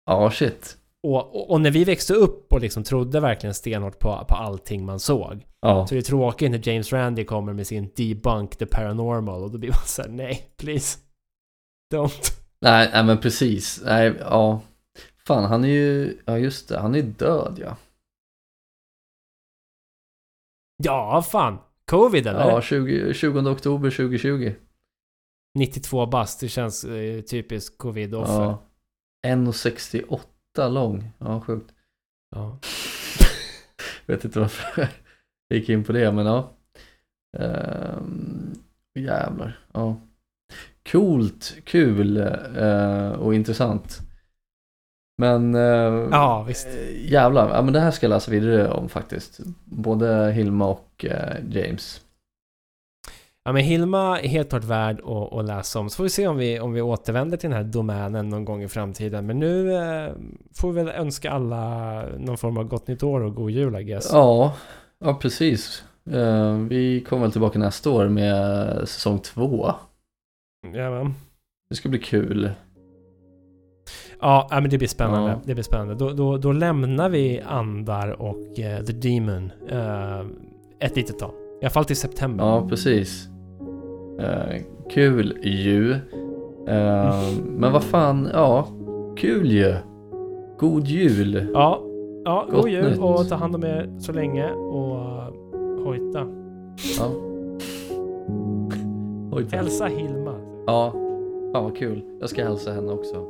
Ja, shit. Och, och, och när vi växte upp och liksom trodde verkligen stenhårt på, på allting man såg. Ja. Så det är tråkigt när James Randi kommer med sin debunk the paranormal och då blir man såhär nej, please. Don't. Nej, nej, men precis. Nej, ja. Fan, han är ju, ja just det, han är död ja. Ja, fan. Covid eller? Ja, 20, 20 oktober 2020. 92 bast, det känns eh, typiskt covid-offer. Ja. 1,68 lång. Ja, sjukt. Ja. Vet inte varför jag gick in på det, men ja. Ehm, jävlar. Ja. Coolt, kul eh, och intressant. Men eh, Ja, visst. eh, jävlar, ja, men det här ska jag läsa vidare om faktiskt. Både Hilma och eh, James. Ja men Hilma är helt klart värd att, att läsa om. Så får vi se om vi, om vi återvänder till den här domänen någon gång i framtiden. Men nu eh, får vi väl önska alla någon form av gott nytt år och god jul I guess. Ja, ja precis. Eh, vi kommer väl tillbaka nästa år med säsong två. Ja, men. Det ska bli kul. Ja, men det blir spännande. Ja. Det blir spännande. Då, då, då lämnar vi andar och eh, The Demon eh, ett litet tag. I alla fall till september. Ja, precis. Eh, kul ju. Eh, men vad fan, ja, kul ju. God jul. Ja, ja god jul nytt. och ta hand om er så länge och eh, hojta. Ja. Oj, tack. Hälsa Hilma. Ja, fan vad kul. Jag ska hälsa henne också.